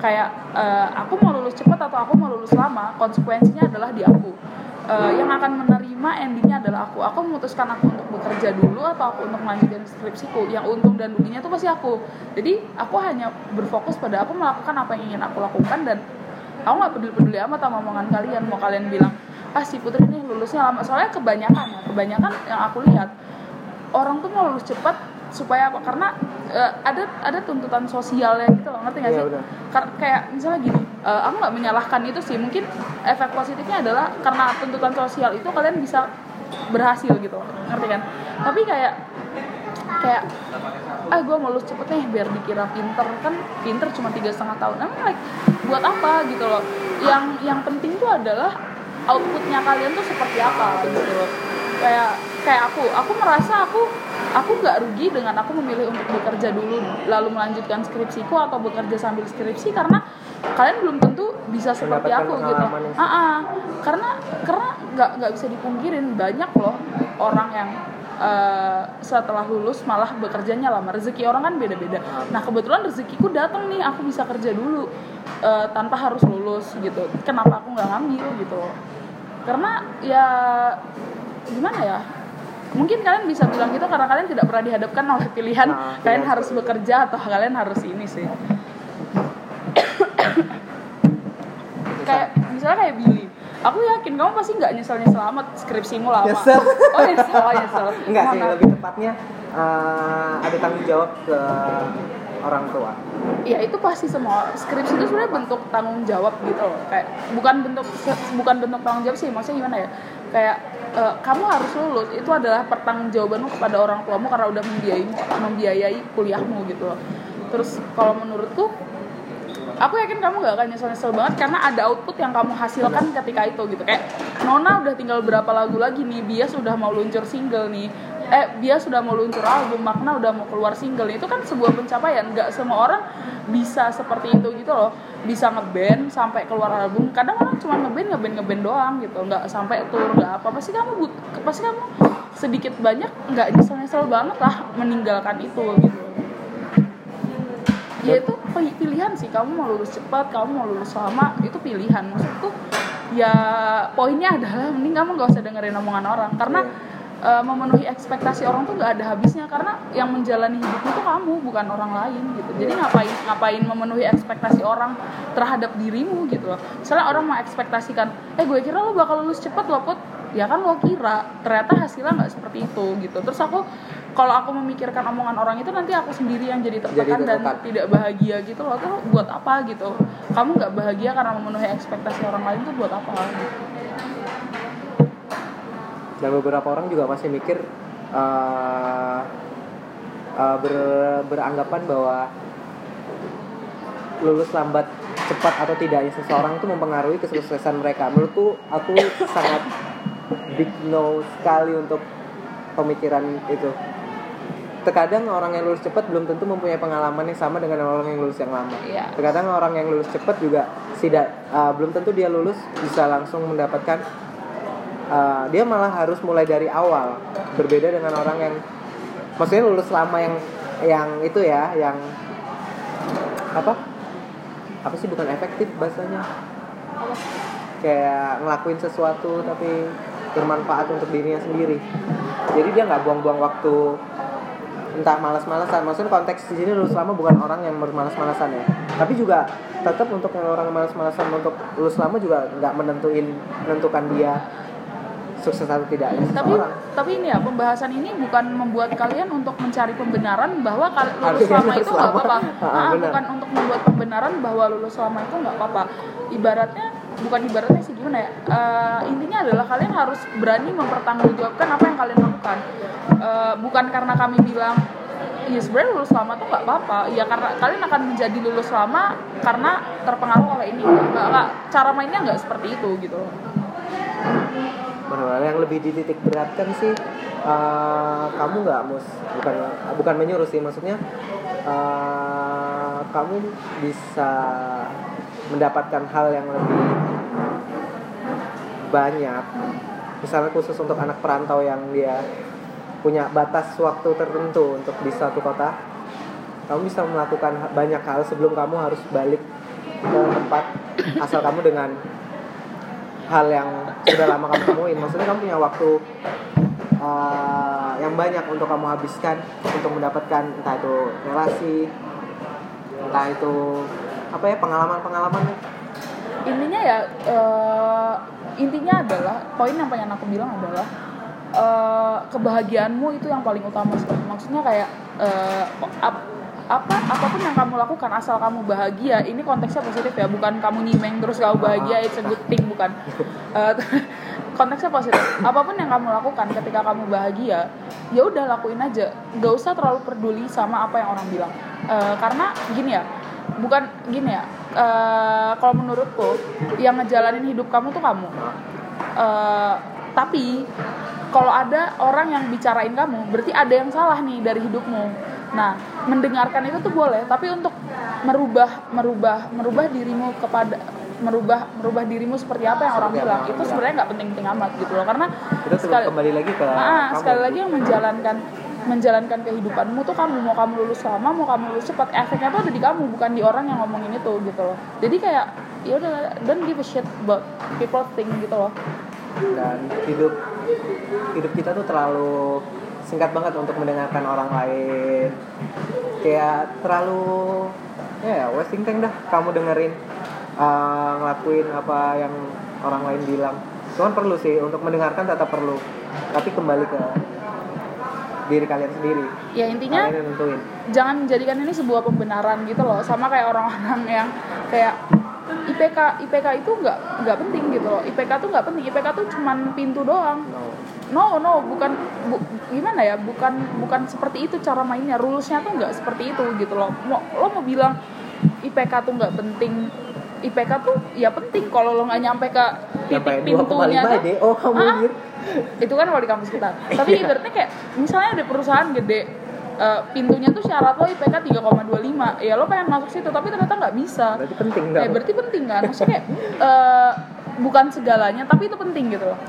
[SPEAKER 1] Kayak eh, aku mau lulus cepat atau aku mau lulus lama konsekuensinya adalah di aku. Eh, yang akan menerima endingnya adalah aku. Aku memutuskan aku untuk bekerja dulu atau aku untuk melanjutkan skripsiku. Yang untung dan ruginya itu pasti aku. Jadi aku hanya berfokus pada aku melakukan apa yang ingin aku lakukan dan aku nggak peduli peduli amat sama omongan kalian mau kalian bilang ah si putri ini lulusnya lama? Soalnya kebanyakan ya kebanyakan yang aku lihat orang tuh mau lulus cepat supaya apa? Karena eh, ada ada tuntutan sosialnya gitu loh ngerti nggak
[SPEAKER 2] Iya,
[SPEAKER 1] sih. Kar- kayak misalnya gini eh, aku nggak menyalahkan itu sih. Mungkin efek positifnya adalah karena tuntutan sosial itu kalian bisa berhasil gitu ngerti kan? Tapi kayak kayak ah gue mau lulus cepet nih biar dikira pinter. Kan pinter cuma tiga setengah tahun. Emang like buat apa gitu loh? Yang yang penting tuh adalah outputnya kalian tuh seperti apa gitu loh. Kayak kayak aku aku merasa aku aku nggak rugi dengan aku memilih untuk bekerja dulu lalu melanjutkan skripsiku atau bekerja sambil skripsi karena kalian belum tentu bisa seperti aku gitu. Ah, ah. karena karena nggak nggak bisa dipungkirin banyak loh orang yang eh, setelah lulus malah bekerjanya lama. Rezeki orang kan beda-beda. Nah kebetulan rezekiku datang nih aku bisa kerja dulu eh, tanpa harus lulus gitu. Kenapa aku nggak ngambil gitu karena ya gimana ya? Mungkin kalian bisa bilang gitu karena kalian tidak pernah dihadapkan oleh pilihan
[SPEAKER 2] Nah,
[SPEAKER 1] kalian
[SPEAKER 2] pilihan
[SPEAKER 1] harus bekerja atau kalian harus ini sih. Kayak misalnya kayak Billy aku yakin kamu pasti nggak nyesel nyesel amat skripsimu lama.
[SPEAKER 2] Nyesel.
[SPEAKER 1] oh nyesel oh, nyesel.
[SPEAKER 2] Enggak sih lebih tepatnya eh, ada tanggung jawab ke orang tua.
[SPEAKER 1] Ya itu pasti semua. Skripsi itu sebenarnya bentuk tanggung jawab gitu loh. Kayak bukan bentuk bukan bentuk tanggung jawab sih maksudnya gimana ya? Kayak eh, kamu harus lulus itu adalah pertanggungjawabanmu kepada orang tuamu karena udah membiayai membiayai kuliahmu gitu loh. Terus kalau menurutku aku yakin kamu gak akan nyesel-nyesel banget karena ada output yang kamu hasilkan ketika itu gitu. Kayak Nona udah tinggal berapa lagu lagi nih? Bias udah mau luncur single nih. Eh Bias sudah mau luncur album Makna udah mau keluar single itu kan sebuah pencapaian. Nggak semua orang bisa seperti itu gitu loh. Bisa ngeband sampai keluar album. Kadang orang cuma ngeband ngeband ngeband doang gitu. Nggak sampai tour nggak apa. Pasti kamu but pasti kamu sedikit banyak nggak nyesel nyesel banget lah meninggalkan itu gitu. Ya itu pilihan sih. Kamu mau lulus cepat kamu mau lulus lama itu pilihan. Maksudku ya poinnya adalah mending kamu gak usah dengerin omongan orang. Karena eh, memenuhi ekspektasi orang tuh gak ada habisnya. Karena yang menjalani hidupmu tuh kamu bukan orang lain gitu. Jadi ngapain ngapain memenuhi ekspektasi orang terhadap dirimu gitu loh. Misalnya orang mau ekspektasikan eh gue kira lo bakal lulus cepet loh put. Ya kan lo kira ternyata hasilnya nggak seperti itu gitu. Terus aku kalau aku memikirkan omongan orang itu nanti aku sendiri yang jadi tertekan
[SPEAKER 2] Jadi
[SPEAKER 1] dan tidak bahagia gitu loh. Tuh buat apa gitu? Kamu nggak bahagia karena memenuhi ekspektasi orang lain tuh buat apa? Gitu.
[SPEAKER 2] dan beberapa orang juga masih mikir uh, uh, ber, beranggapan bahwa lulus lambat cepat atau tidaknya seseorang itu mempengaruhi kesuksesan mereka. Menurutku aku sangat big no sekali untuk pemikiran itu terkadang orang yang lulus cepat belum tentu mempunyai pengalaman yang sama dengan orang yang lulus yang lama.
[SPEAKER 1] Iya.
[SPEAKER 2] Terkadang orang yang lulus cepat juga tidak uh, belum tentu dia lulus bisa langsung mendapatkan uh, dia malah harus mulai dari awal. Berbeda dengan orang yang maksudnya lulus lama yang yang itu ya, yang apa? Apa sih bukan efektif bahasanya? Kayak ngelakuin sesuatu tapi bermanfaat untuk dirinya sendiri. Jadi dia nggak buang-buang waktu entah malas-malasan. Maksudnya konteks di sini lulus lama bukan orang yang bermalas-malasan ya. Tapi juga tetap untuk yang orang malas-malasan untuk lulus lama juga nggak menentuin menentukan dia sukses atau tidak
[SPEAKER 1] tapi tapi ini ya pembahasan ini bukan membuat kalian untuk mencari pembenaran bahwa lulus lama itu nggak apa-apa. Nah, bukan untuk membuat pembenaran bahwa lulus lama itu nggak apa-apa. Ibaratnya bukan ibaratnya sih gimana ya? Uh, intinya adalah kalian harus berani mempertanggungjawabkan apa yang kalian lakukan. Uh, bukan karena kami bilang ya sebenarnya lulus lama tuh nggak apa-apa. Ya karena kalian akan menjadi lulus lama karena terpengaruh oleh ini. Nggak, nggak cara mainnya nggak seperti itu gitu. Loh
[SPEAKER 2] yang lebih dititik beratkan sih uh, kamu nggak mus. Bukan bukan menyuruh sih. Maksudnya uh, kamu bisa mendapatkan hal yang lebih banyak. Misalnya khusus untuk anak perantau yang dia punya batas waktu tertentu untuk di suatu kota kamu bisa melakukan banyak hal sebelum kamu harus balik ke tempat asal kamu dengan hal yang sudah lama kamu temuin maksudnya kamu punya waktu uh, yang banyak untuk kamu habiskan untuk mendapatkan entah itu relasi entah itu apa ya pengalaman-pengalaman
[SPEAKER 1] intinya ya uh, intinya adalah poin yang pengen aku bilang adalah uh, kebahagiaanmu itu yang paling utama. Sih maksudnya kayak uh, ap, apa apa pun yang kamu lakukan asal kamu bahagia ini konteksnya positif ya. Bukan kamu nyimeng terus kamu bahagia it's a good thing bukan. Uh, konteksnya positif. Apa pun yang kamu lakukan ketika kamu bahagia ya udah lakuin aja. Gak usah terlalu peduli sama apa yang orang bilang. Uh, karena gini ya bukan gini ya uh, kalau menurutku yang ngejalanin hidup kamu tuh kamu. Uh, tapi kalau ada orang yang bicarain kamu berarti ada yang salah nih dari hidupmu. Nah mendengarkan itu tuh boleh tapi untuk merubah merubah merubah dirimu kepada merubah merubah dirimu seperti apa yang orang bilang itu sebenarnya nggak penting-penting amat gitu loh. Karena
[SPEAKER 2] itu sekali kembali lagi ke
[SPEAKER 1] nah, sekali lagi yang menjalankan menjalankan kehidupanmu tuh kamu mau kamu lulus lama mau kamu lulus cepat efeknya tuh ada di kamu bukan di orang yang ngomongin itu gitu loh. Jadi kayak ya udah don't give a shit about people think gitu loh.
[SPEAKER 2] Dan hidup hidup kita tuh terlalu singkat banget untuk mendengarkan orang lain. Kayak terlalu ya yeah, wasting time dah kamu dengerin uh, ngelakuin apa yang orang lain bilang. Cuman perlu sih untuk mendengarkan tetap perlu. Tapi kembali ke diri kalian sendiri.
[SPEAKER 1] Ya intinya
[SPEAKER 2] kalian
[SPEAKER 1] jangan menjadikan ini sebuah pembenaran gitu loh. Sama kayak orang-orang yang kayak IPK IPK itu nggak nggak penting gitu loh. IPK tuh nggak penting. IPK tuh cuman pintu doang. No. No bukan bu, gimana ya? Bukan bukan seperti itu cara mainnya. Rulesnya tuh nggak seperti itu gitu loh. Mau lo mau bilang IPK tuh nggak penting IPK tuh ya penting. Kalau lo nggak nyampe ke titik pintunya tuh
[SPEAKER 2] deh. oh kamu ah,
[SPEAKER 1] itu kan wali kampus kita. Tapi iya. ibaratnya kayak misalnya ada perusahaan gede uh, pintunya tuh syarat lo IPK 3,25 ya lo pengen masuk situ tapi ternyata nggak bisa.
[SPEAKER 2] Berarti penting
[SPEAKER 1] nggak? Eh, berarti penting kan? Maksudnya kayak uh, bukan segalanya tapi itu penting gitu loh.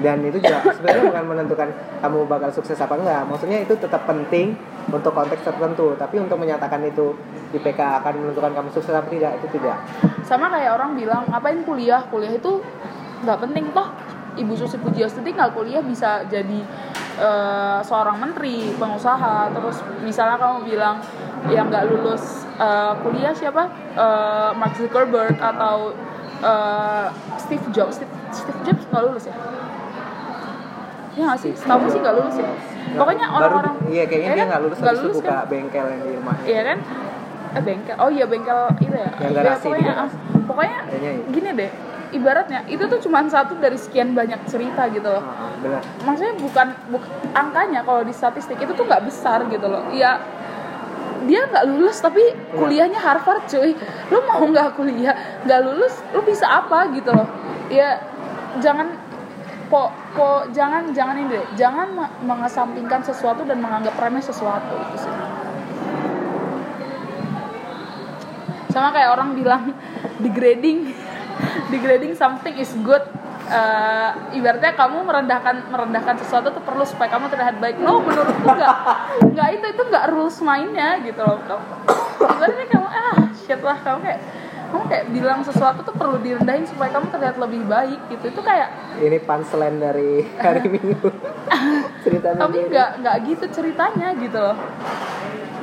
[SPEAKER 2] Dan itu juga sebenarnya bukan menentukan kamu bakal sukses apa enggak maksudnya itu tetap penting untuk konteks tertentu. Tapi untuk menyatakan itu IPK akan menentukan kamu sukses apa tidak itu tidak.
[SPEAKER 1] Sama kayak orang bilang ngapain kuliah? Kuliah itu nggak penting toh Ibu Susi Pujiastuti nggak kuliah bisa jadi uh, seorang menteri, pengusaha. Terus misalnya kamu bilang yang nggak lulus uh, kuliah siapa? Uh, Mark Zuckerberg atau uh, Steve Jobs. Steve, Steve Jobs nggak lulus ya? Iya nggak sih? Setahu sih nggak lulus ya. Pokoknya orang-orang
[SPEAKER 2] iya kayaknya dia kan nggak lulus, gak lulus buka kan? bengkel yang di rumah.
[SPEAKER 1] Iya kan? Eh bengkel. Oh iya bengkel itu ya.
[SPEAKER 2] Yang garasi.
[SPEAKER 1] Ya, pokoknya, pokoknya
[SPEAKER 2] iya.
[SPEAKER 1] gini deh ibaratnya itu tuh cuma satu dari sekian banyak cerita gitu loh.
[SPEAKER 2] Ah, benar.
[SPEAKER 1] Maksudnya bukan buk- angkanya kalau di statistik itu tuh nggak besar gitu loh. Ya dia nggak lulus tapi kuliahnya Harvard cuy. Lu mau nggak kuliah nggak lulus lu bisa apa gitu loh. Ya jangan po po jangan jangan ini deh. Jangan me- mengesampingkan sesuatu dan menganggap remeh sesuatu itu sih. Sama kayak orang bilang degrading degrading something is good. Eh, ibaratnya kamu merendahkan merendahkan sesuatu tuh perlu supaya kamu terlihat baik. No menurutku nggak. Nggak itu itu nggak rules mainnya gitu loh kamu ibaratnya kamu ah shit lah kamu kayak kamu kayak bilang sesuatu tuh perlu direndahin supaya kamu terlihat lebih baik gitu. Itu kayak
[SPEAKER 2] ini punchline dari hari minggu. Cerita
[SPEAKER 1] tapi nggak nggak gitu ceritanya gitu loh.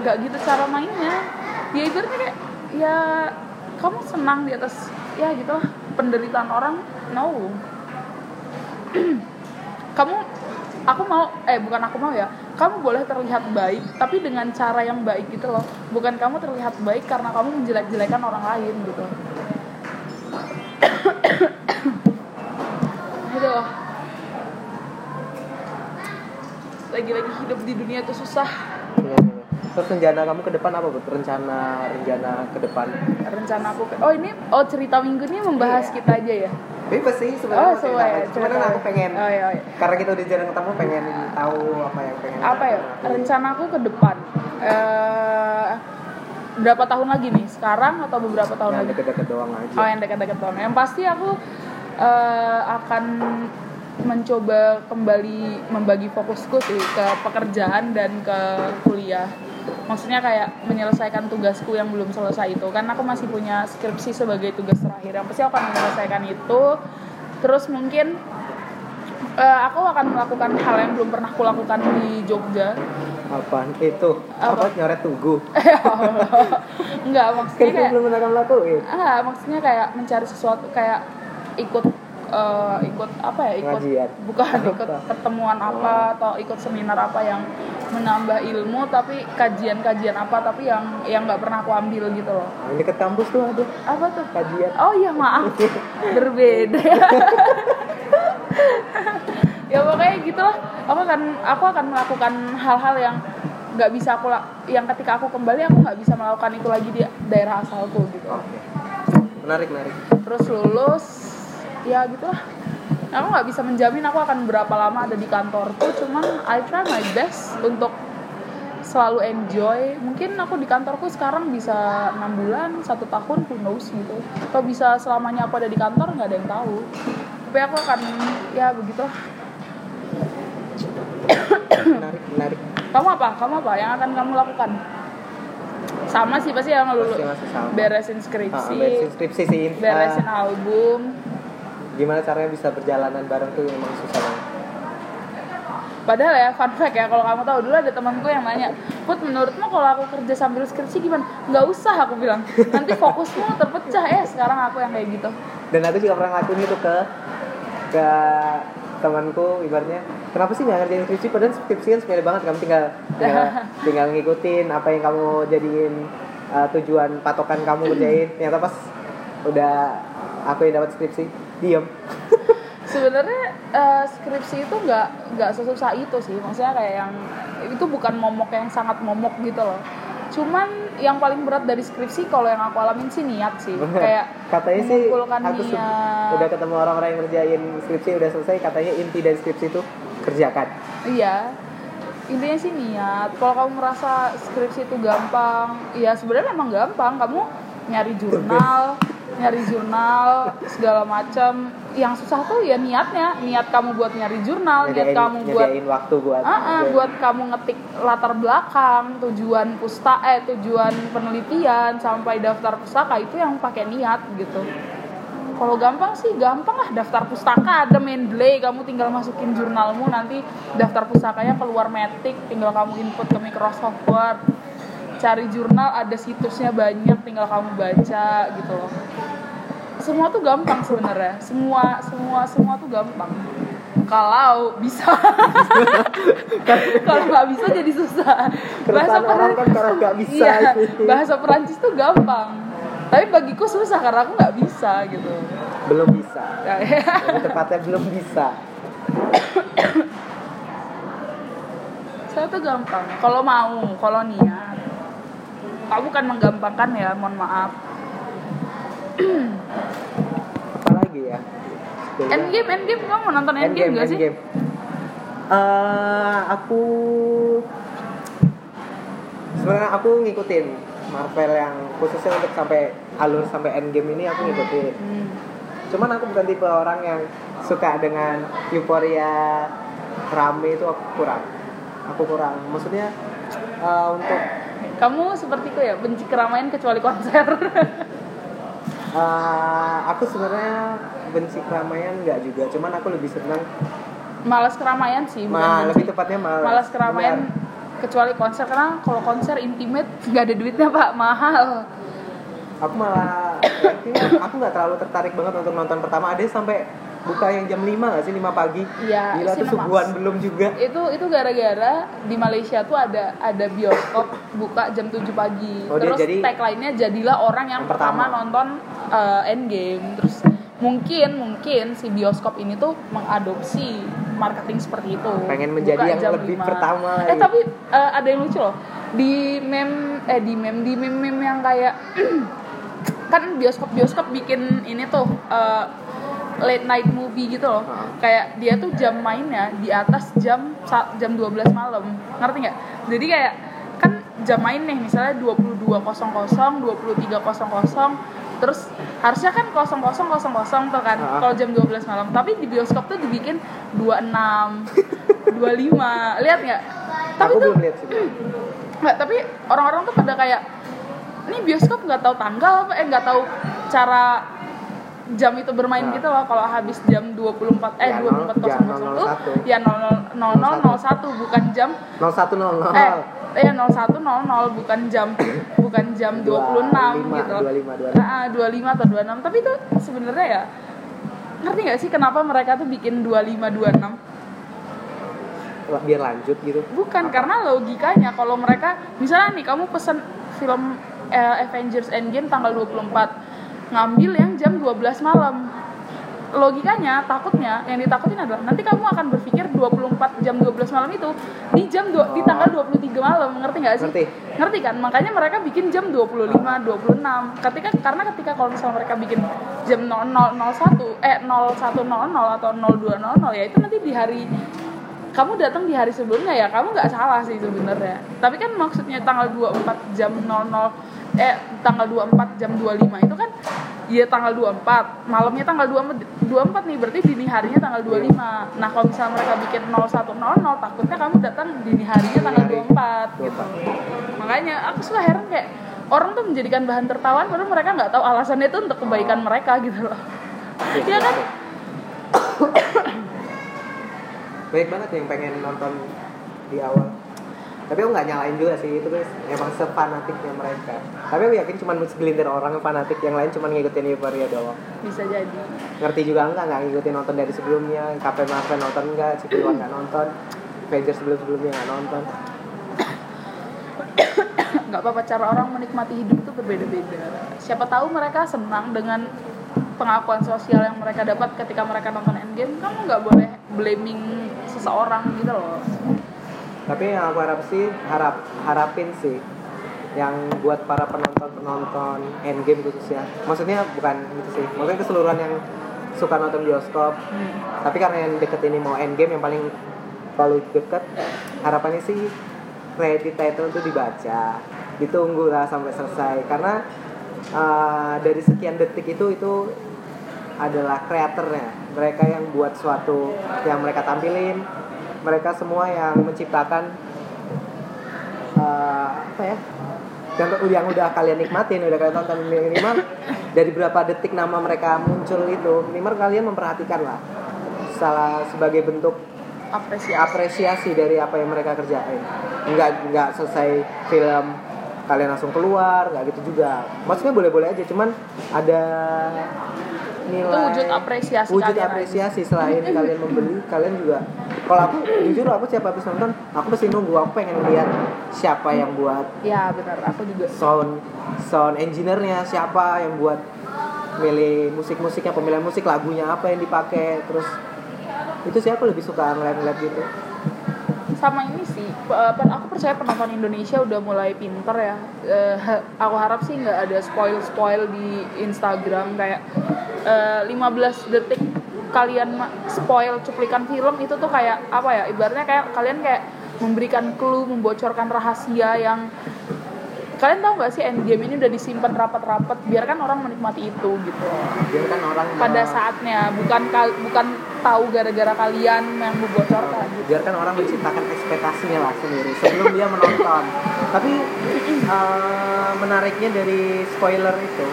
[SPEAKER 1] Nggak gitu cara mainnya. Ya ibaratnya kayak ya kamu senang di atas ya gitu. Lah penderitaan orang no. Kamu aku mau eh bukan aku mau ya. Kamu boleh terlihat baik tapi dengan cara yang baik gitu loh. Bukan kamu terlihat baik karena kamu menjelek-jelekan orang lain gitu. Gitu loh lagi-lagi hidup di dunia itu susah.
[SPEAKER 2] Terus rencana kamu ke depan apa bu rencana rencana ke depan.
[SPEAKER 1] Rencana aku oh ini oh cerita minggu ini membahas
[SPEAKER 2] Iya.
[SPEAKER 1] kita aja ya?
[SPEAKER 2] Bebas sih
[SPEAKER 1] oh
[SPEAKER 2] sebenarnya
[SPEAKER 1] semua ya
[SPEAKER 2] cuman kan aku pengen
[SPEAKER 1] oh iya, oh, iya.
[SPEAKER 2] karena kita udah jarang ketemu pengen tahu apa yang pengen
[SPEAKER 1] apa ya? rencana aku ke depan. Eh berapa tahun lagi nih? Sekarang atau beberapa tahun
[SPEAKER 2] yang
[SPEAKER 1] lagi?
[SPEAKER 2] deket-deket doang aja.
[SPEAKER 1] Oh yang dekat-dekat tahun yang pasti aku eh, akan mencoba kembali membagi fokusku sih ke pekerjaan dan ke kuliah maksudnya kayak menyelesaikan tugasku yang belum selesai itu. Kan aku masih punya skripsi sebagai tugas terakhir. Yang pasti aku akan menyelesaikan itu. Terus mungkin eh, aku akan melakukan hal yang belum pernah aku lakukan di Jogja.
[SPEAKER 2] Apaan? Itu apa,
[SPEAKER 1] Apa?
[SPEAKER 2] nyoret tugu?
[SPEAKER 1] Enggak
[SPEAKER 2] kan
[SPEAKER 1] maksudnya
[SPEAKER 2] kita
[SPEAKER 1] kayak
[SPEAKER 2] belum pernah kamu lakuin
[SPEAKER 1] ah maksudnya kayak mencari sesuatu kayak ikut eh, ikut apa ya? Ikut
[SPEAKER 2] Pengajian.
[SPEAKER 1] bukan ikut pertemuan apa atau ikut seminar apa yang menambah ilmu tapi kajian-kajian apa tapi yang yang nggak pernah aku ambil gitu loh.
[SPEAKER 2] Nah, ini deket kampus tuh ada.
[SPEAKER 1] Apa tuh?
[SPEAKER 2] Kajian.
[SPEAKER 1] Oh iya maaf. Berbeda. Ya pokoknya gitu lah. Aku akan aku akan melakukan hal-hal yang nggak bisa aku yang ketika aku kembali aku nggak bisa melakukan itu lagi di daerah asalku gitu.
[SPEAKER 2] Oke. Menarik menarik.
[SPEAKER 1] Terus lulus ya gitulah aku nggak bisa menjamin aku akan berapa lama ada di kantorku cuman I try my best untuk selalu enjoy. Mungkin aku di kantorku sekarang bisa enam bulan satu tahun who knows gitu. Atau bisa selamanya aku ada di kantor nggak ada yang tahu. Tapi aku akan ya begitulah
[SPEAKER 2] menarik menarik.
[SPEAKER 1] Kamu apa? Kamu apa yang akan kamu lakukan? Sama sih pasti yang
[SPEAKER 2] sama.
[SPEAKER 1] beresin
[SPEAKER 2] Ah,
[SPEAKER 1] skripsi
[SPEAKER 2] beresin skripsi sih.
[SPEAKER 1] beresin
[SPEAKER 2] Ah,
[SPEAKER 1] album
[SPEAKER 2] gimana caranya bisa berjalanan bareng tuh emang susah banget
[SPEAKER 1] Padahal ya fun fact ya kalau kamu tahu dulu ada temanku yang nanya, Put menurutmu kalau aku kerja sambil skripsi gimana? Nggak usah aku bilang, nanti fokusmu terpecah ya. Sekarang aku yang kayak gitu.
[SPEAKER 2] dan aku juga pernah ngelakuin itu ke ke temanku ibaratnya kenapa sih nggak ngerjain skripsi padahal skripsi kan sepele banget kamu tinggal tinggal, tinggal ngikutin apa yang kamu jadiin uh, tujuan patokan kamu kerjain ternyata pas udah aku yang dapat skripsi diem
[SPEAKER 1] Sebenarnya eh, skripsi itu nggak nggak sesusah itu sih. Maksudnya kayak yang itu bukan momok yang sangat momok gitu loh. Cuman yang paling berat dari skripsi kalau yang aku alamin sih niat sih.
[SPEAKER 2] Bener.
[SPEAKER 1] Kayak
[SPEAKER 2] katanya sih aku
[SPEAKER 1] niat.
[SPEAKER 2] udah ketemu orang-orang yang ngerjain skripsi udah selesai katanya inti dari skripsi itu kerjakan
[SPEAKER 1] Iya. Intinya sih niat. Kalau kamu merasa skripsi itu gampang, ya sebenarnya memang gampang. Kamu nyari jurnal, nyari jurnal segala macam. Yang susah tuh ya niatnya. Niat kamu buat nyari jurnal, niat
[SPEAKER 2] Nyediain-
[SPEAKER 1] kamu buat
[SPEAKER 2] waktu buat
[SPEAKER 1] ah,
[SPEAKER 2] ngerjain.
[SPEAKER 1] buat kamu ngetik latar belakang, tujuan pusta eh tujuan penelitian sampai daftar pustaka itu yang pakai niat gitu. Kalau gampang sih gampang lah daftar pustaka ada Mendeley kamu tinggal masukin jurnalmu nanti daftar pustakanya keluar metik tinggal kamu input ke Microsoft Word cari jurnal ada situsnya banyak tinggal kamu baca gitu loh semua tuh gampang sebenarnya. Semua semua semua tuh gampang. Kalau bisa. Kalau nggak bisa jadi susah.
[SPEAKER 2] Keresahan orang
[SPEAKER 1] Peran-
[SPEAKER 2] kan karena nggak bisa
[SPEAKER 1] iya, bahasa Perancis tuh gampang. Tapi bagiku susah karena aku nggak bisa gitu.
[SPEAKER 2] Belum bisa. Lebih tepatnya belum bisa.
[SPEAKER 1] Saya tuh gampang. Kalau mau kalau niat. Kamu kan menggampangkan ya mohon maaf
[SPEAKER 2] apa lagi ya Sebelum-
[SPEAKER 1] endgame endgame kamu mau nonton endgame, gak sih
[SPEAKER 2] Endgame. Eh, aku sebenarnya aku ngikutin Marvel yang khususnya untuk sampai alur sampai endgame ini aku ngikutin.
[SPEAKER 1] Hmm.
[SPEAKER 2] Cuman aku bukan tipe orang yang suka dengan euforia rame itu aku kurang. Aku kurang. Maksudnya eh, untuk
[SPEAKER 1] kamu sepertiku ya benci keramaian kecuali konser
[SPEAKER 2] eh, aku sebenarnya benci keramaian nggak juga. Cuman aku lebih senang
[SPEAKER 1] malas keramaian sih
[SPEAKER 2] ma,
[SPEAKER 1] benci.
[SPEAKER 2] lebih tepatnya malas.
[SPEAKER 1] malas keramaian
[SPEAKER 2] Benar.
[SPEAKER 1] kecuali konser karena kalau konser intimate nggak ada duitnya pak mahal
[SPEAKER 2] aku malah aku nggak terlalu tertarik banget untuk nonton pertama ada sampai buka yang jam 5 gak sih 5 pagi
[SPEAKER 1] Iya,
[SPEAKER 2] gila tuh subuhan belum juga
[SPEAKER 1] itu itu gara-gara di Malaysia tuh ada ada bioskop buka jam 7 pagi
[SPEAKER 2] Oh,
[SPEAKER 1] terus
[SPEAKER 2] jadi-
[SPEAKER 1] tagline-nya jadilah orang yang,
[SPEAKER 2] Yang
[SPEAKER 1] pertama.
[SPEAKER 2] pertama.
[SPEAKER 1] nonton uh, Endgame terus mungkin mungkin si bioskop ini tuh mengadopsi marketing seperti itu
[SPEAKER 2] Pengen menjadi
[SPEAKER 1] Buka
[SPEAKER 2] yang
[SPEAKER 1] jam
[SPEAKER 2] lebih
[SPEAKER 1] 5.
[SPEAKER 2] pertama
[SPEAKER 1] eh
[SPEAKER 2] lagi.
[SPEAKER 1] tapi uh, ada yang lucu loh di meme eh di meme di meme meme yang kayak kan bioskop bioskop bikin ini tuh uh, late night movie gitu loh. Kayak dia tuh jam mainnya di atas jam jam 12 malam. Ngerti nggak? Jadi kayak kan jam main nih misalnya 22.00 23.00 terus harusnya kan 00.00 tuh kan kalau jam 12 malam. Tapi di bioskop tuh dibikin 26 25 lihat nggak? Tapi
[SPEAKER 2] aku
[SPEAKER 1] tuh
[SPEAKER 2] belum lihat sih
[SPEAKER 1] nggak tapi orang-orang tuh pada kayak ini bioskop nggak tahu tanggal apa eh nggak tahu cara jam itu bermain
[SPEAKER 2] Nah.
[SPEAKER 1] gitu loh. Kalau habis jam 24 eh
[SPEAKER 2] Ya, nol-
[SPEAKER 1] 24.00
[SPEAKER 2] ya,
[SPEAKER 1] tuh
[SPEAKER 2] 001.
[SPEAKER 1] ya 00.0001 bukan jam
[SPEAKER 2] 0100
[SPEAKER 1] eh eh 01.00 bukan jam bukan jam 26 gitu.
[SPEAKER 2] 25 25
[SPEAKER 1] Nah, 25 atau 26 tapi itu sebenarnya ya ngerti nggak sih kenapa mereka tuh bikin 25 26
[SPEAKER 2] biar lanjut gitu.
[SPEAKER 1] Bukan karena logikanya kalau mereka misalnya nih kamu pesen film eh, Avengers Endgame tanggal 24 ngambil yang jam 12 malam. Logikanya takutnya yang ditakutin adalah nanti kamu akan berpikir 24 jam 12 malam itu di jam dua, di tanggal 23 malam, ngerti nggak sih?
[SPEAKER 2] Ngerti.
[SPEAKER 1] Ngerti kan? Makanya mereka bikin jam 25, 26. Ketika karena ketika kalau misalnya mereka bikin jam 0001 eh 0100 atau 0200 ya itu nanti di hari kamu datang di hari sebelumnya ya kamu nggak salah sih sebenarnya tapi kan maksudnya tanggal 24 jam 00 eh tanggal 24 jam 25 itu kan ya tanggal 24 malamnya tanggal 24 24 nih berarti dini harinya tanggal 25 nah kalau misalnya mereka bikin 0100 takutnya kamu datang dini harinya tanggal
[SPEAKER 2] Dini
[SPEAKER 1] 24
[SPEAKER 2] hari.
[SPEAKER 1] gitu. Makanya aku suka heran kayak orang tuh menjadikan bahan tertawaan padahal mereka nggak tahu alasannya itu untuk kebaikan mereka gitu loh. Iya kan?
[SPEAKER 2] banyak banget yang pengen nonton di awal tapi aku nggak nyalain juga sih itu guys emang sepanatiknya mereka. Tapi aku yakin cuma segelintir orang yang fanatik yang lain cuma ngikutin Euphoria doang.
[SPEAKER 1] Bisa jadi.
[SPEAKER 2] Ngerti juga enggak nggak ngikutin nonton dari sebelumnya Captain Marvel nonton enggak Civil War nggak nonton? Avengers sebelum sebelumnya nggak nonton?
[SPEAKER 1] Nggak apa-apa cara orang menikmati hidup itu berbeda-beda. Siapa tahu mereka senang dengan pengakuan sosial yang mereka dapat ketika mereka nonton Endgame. Kamu nggak boleh blaming seseorang gitu loh
[SPEAKER 2] tapi yang aku harap sih harap harapin sih yang buat para penonton penonton endgame khususnya. Maksudnya bukan gitu sih maksudnya keseluruhan yang suka nonton bioskop. Tapi karena yang deket ini mau endgame yang paling paling deket harapannya sih credit title itu dibaca ditunggu lah sampai selesai. Karena uh, dari sekian detik itu itu adalah kreatornya. Mereka yang buat suatu yang mereka tampilin mereka semua yang menciptakan uh, apa ya yang, yang udah kalian nikmatin udah kalian tonton minimal dari berapa detik nama mereka muncul itu minimal kalian memperhatikan lah. Salah sebagai bentuk
[SPEAKER 1] apresiasi.
[SPEAKER 2] apresiasi dari apa yang mereka kerjain. Nggak nggak selesai film kalian langsung keluar nggak gitu juga. Maksudnya boleh boleh aja cuman ada nilai.
[SPEAKER 1] Itu wujud apresiasi
[SPEAKER 2] wujud
[SPEAKER 1] kalian.
[SPEAKER 2] apresiasi selain kalian membeli kalian juga. Kalau aku jujur aku siapa habis nonton aku pasti nunggu aku pengen lihat siapa yang buat
[SPEAKER 1] ya benar. Aku juga.
[SPEAKER 2] sound sound engineer-nya siapa yang buat milih musik-musiknya pemilihan musik lagunya apa yang dipakai terus itu siapa lebih suka ngeliat-ngeliat gitu
[SPEAKER 1] sama ini sih eh, aku percaya penonton Indonesia udah mulai pinter ya. Eh, aku harap sih nggak ada spoil spoil di Instagram kayak eh, 15 detik kalian spoil cuplikan film itu tuh kayak apa ya ibaratnya kayak kalian kayak memberikan clue membocorkan rahasia yang kalian tahu nggak sih endgame ini udah disimpan rapat-rapat biarkan orang menikmati itu gitu.
[SPEAKER 2] Biarkan orang
[SPEAKER 1] pada saatnya bukan bukan tahu gara-gara kalian yang membocorkan. Gitu
[SPEAKER 2] biarkan orang menciptakan ekspektasinya lah sendiri sebelum dia menonton. Tapi eh, menariknya dari spoiler itu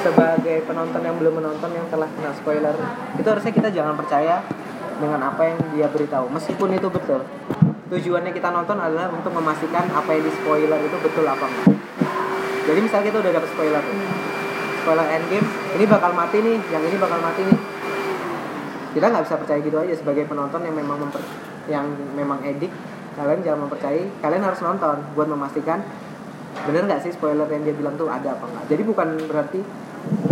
[SPEAKER 2] sebagai penonton yang belum menonton yang telah kena spoiler itu harusnya kita jangan percaya dengan apa yang dia beritahu. Meskipun itu betul tujuannya kita nonton adalah untuk memastikan apa yang di spoiler itu betul apa enggak. Jadi misalnya kita udah dapet spoiler spoiler endgame ini bakal mati nih yang ini bakal mati nih kita nggak bisa percaya gitu aja sebagai penonton yang memang memper, yang memang edik kalian jangan mempercayai kalian harus nonton buat memastikan bener nggak sih spoiler yang dia bilang tuh ada apa enggak jadi bukan berarti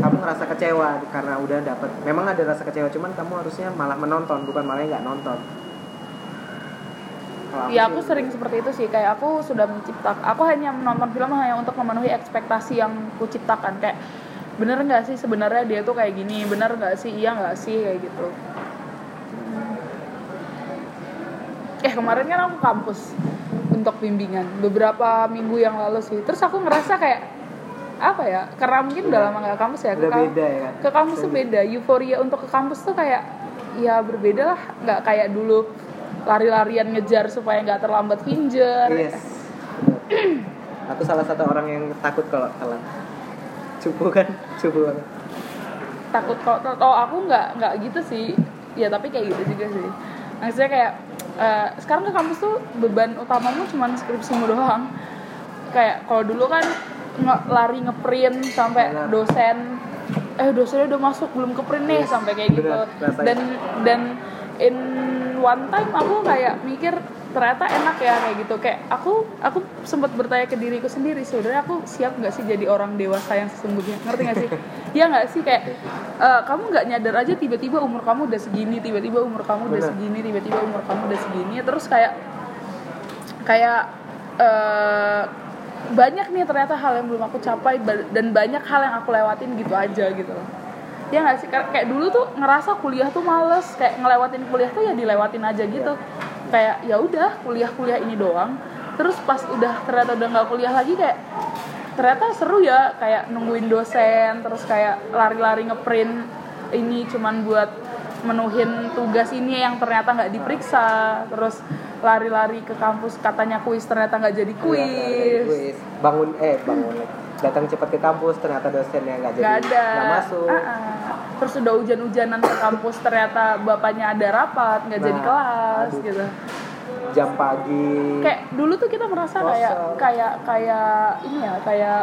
[SPEAKER 2] kamu ngerasa kecewa karena udah dapet memang ada rasa kecewa cuman kamu harusnya malah menonton bukan malah nggak nonton. Kalau
[SPEAKER 1] Ya aku
[SPEAKER 2] sih-
[SPEAKER 1] sering seperti itu sih. Kayak aku sudah menciptakan aku hanya menonton film hanya untuk memenuhi ekspektasi yang ku ciptakan. Kayak bener nggak sih sebenarnya dia tuh kayak gini? Bener nggak sih? Iya nggak sih? Kayak gitu. Eh kemarin kan aku kampus untuk bimbingan. Beberapa minggu yang lalu sih. Terus aku ngerasa kayak apa ya karena mungkin udah lama nggak kampus ya. Ke kam-
[SPEAKER 2] beda ya kan?
[SPEAKER 1] ke kampus tuh beda. Euforia untuk ke kampus tuh kayak ya berbeda lah. Nggak kayak dulu lari-larian ngejar supaya nggak terlambat finjer
[SPEAKER 2] yes. Aku salah satu orang yang takut kalau telat cupu kan? Cupu banget.
[SPEAKER 1] Takut kalau oh aku nggak nggak gitu sih. Ya tapi kayak gitu juga sih. Maksudnya kayak eh, sekarang ke kampus tuh beban utamamu cuma skripsimu doang. Kayak kalau dulu kan nge lari ngeprint sampai
[SPEAKER 2] Benar.
[SPEAKER 1] dosen. Eh dosennya udah masuk belum ke print nih
[SPEAKER 2] Yes,
[SPEAKER 1] sampai kayak gitu.
[SPEAKER 2] Rasanya.
[SPEAKER 1] dan dan in one time aku kayak mikir ternyata enak ya kayak gitu. Kayak aku aku sempat bertanya ke diriku sendiri sebenarnya aku siap nggak sih jadi orang dewasa yang sesungguhnya? Ngerti nggak sih? Ya nggak sih? Kayak eh, kamu nggak nyadar aja tiba-tiba umur kamu udah segini tiba-tiba umur kamu udah segini tiba-tiba umur kamu udah segini. Terus kayak kayak eh, banyak nih ternyata hal yang belum aku capai dan banyak hal yang aku lewatin gitu aja gitu loh. Ya nggak sih? Kayak kayak dulu tuh ngerasa kuliah tuh males kayak ngelewatin kuliah tuh ya dilewatin aja gitu kayak ya udah kuliah kuliah ini doang. Terus pas udah ternyata udah nggak kuliah lagi kayak ternyata seru ya kayak nungguin dosen terus kayak lari-lari ngeprint ini cuman buat menuhin tugas ini yang ternyata nggak diperiksa. Terus lari-lari ke kampus katanya kuis ternyata nggak jadi
[SPEAKER 2] Iya,
[SPEAKER 1] kuis.
[SPEAKER 2] kuis. bangun eh bangun. Datang cepat ke kampus ternyata dosennya nggak jadi
[SPEAKER 1] nggak
[SPEAKER 2] masuk.
[SPEAKER 1] Ah, ah. Terus udah hujan-hujanan ke kampus ternyata bapaknya ada rapat nggak jadi
[SPEAKER 2] Nah,
[SPEAKER 1] kelas
[SPEAKER 2] aduh.
[SPEAKER 1] gitu.
[SPEAKER 2] Jam pagi.
[SPEAKER 1] Kayak dulu tuh kita merasa kayak
[SPEAKER 2] Kosong.
[SPEAKER 1] kayak kayak ini ya kayak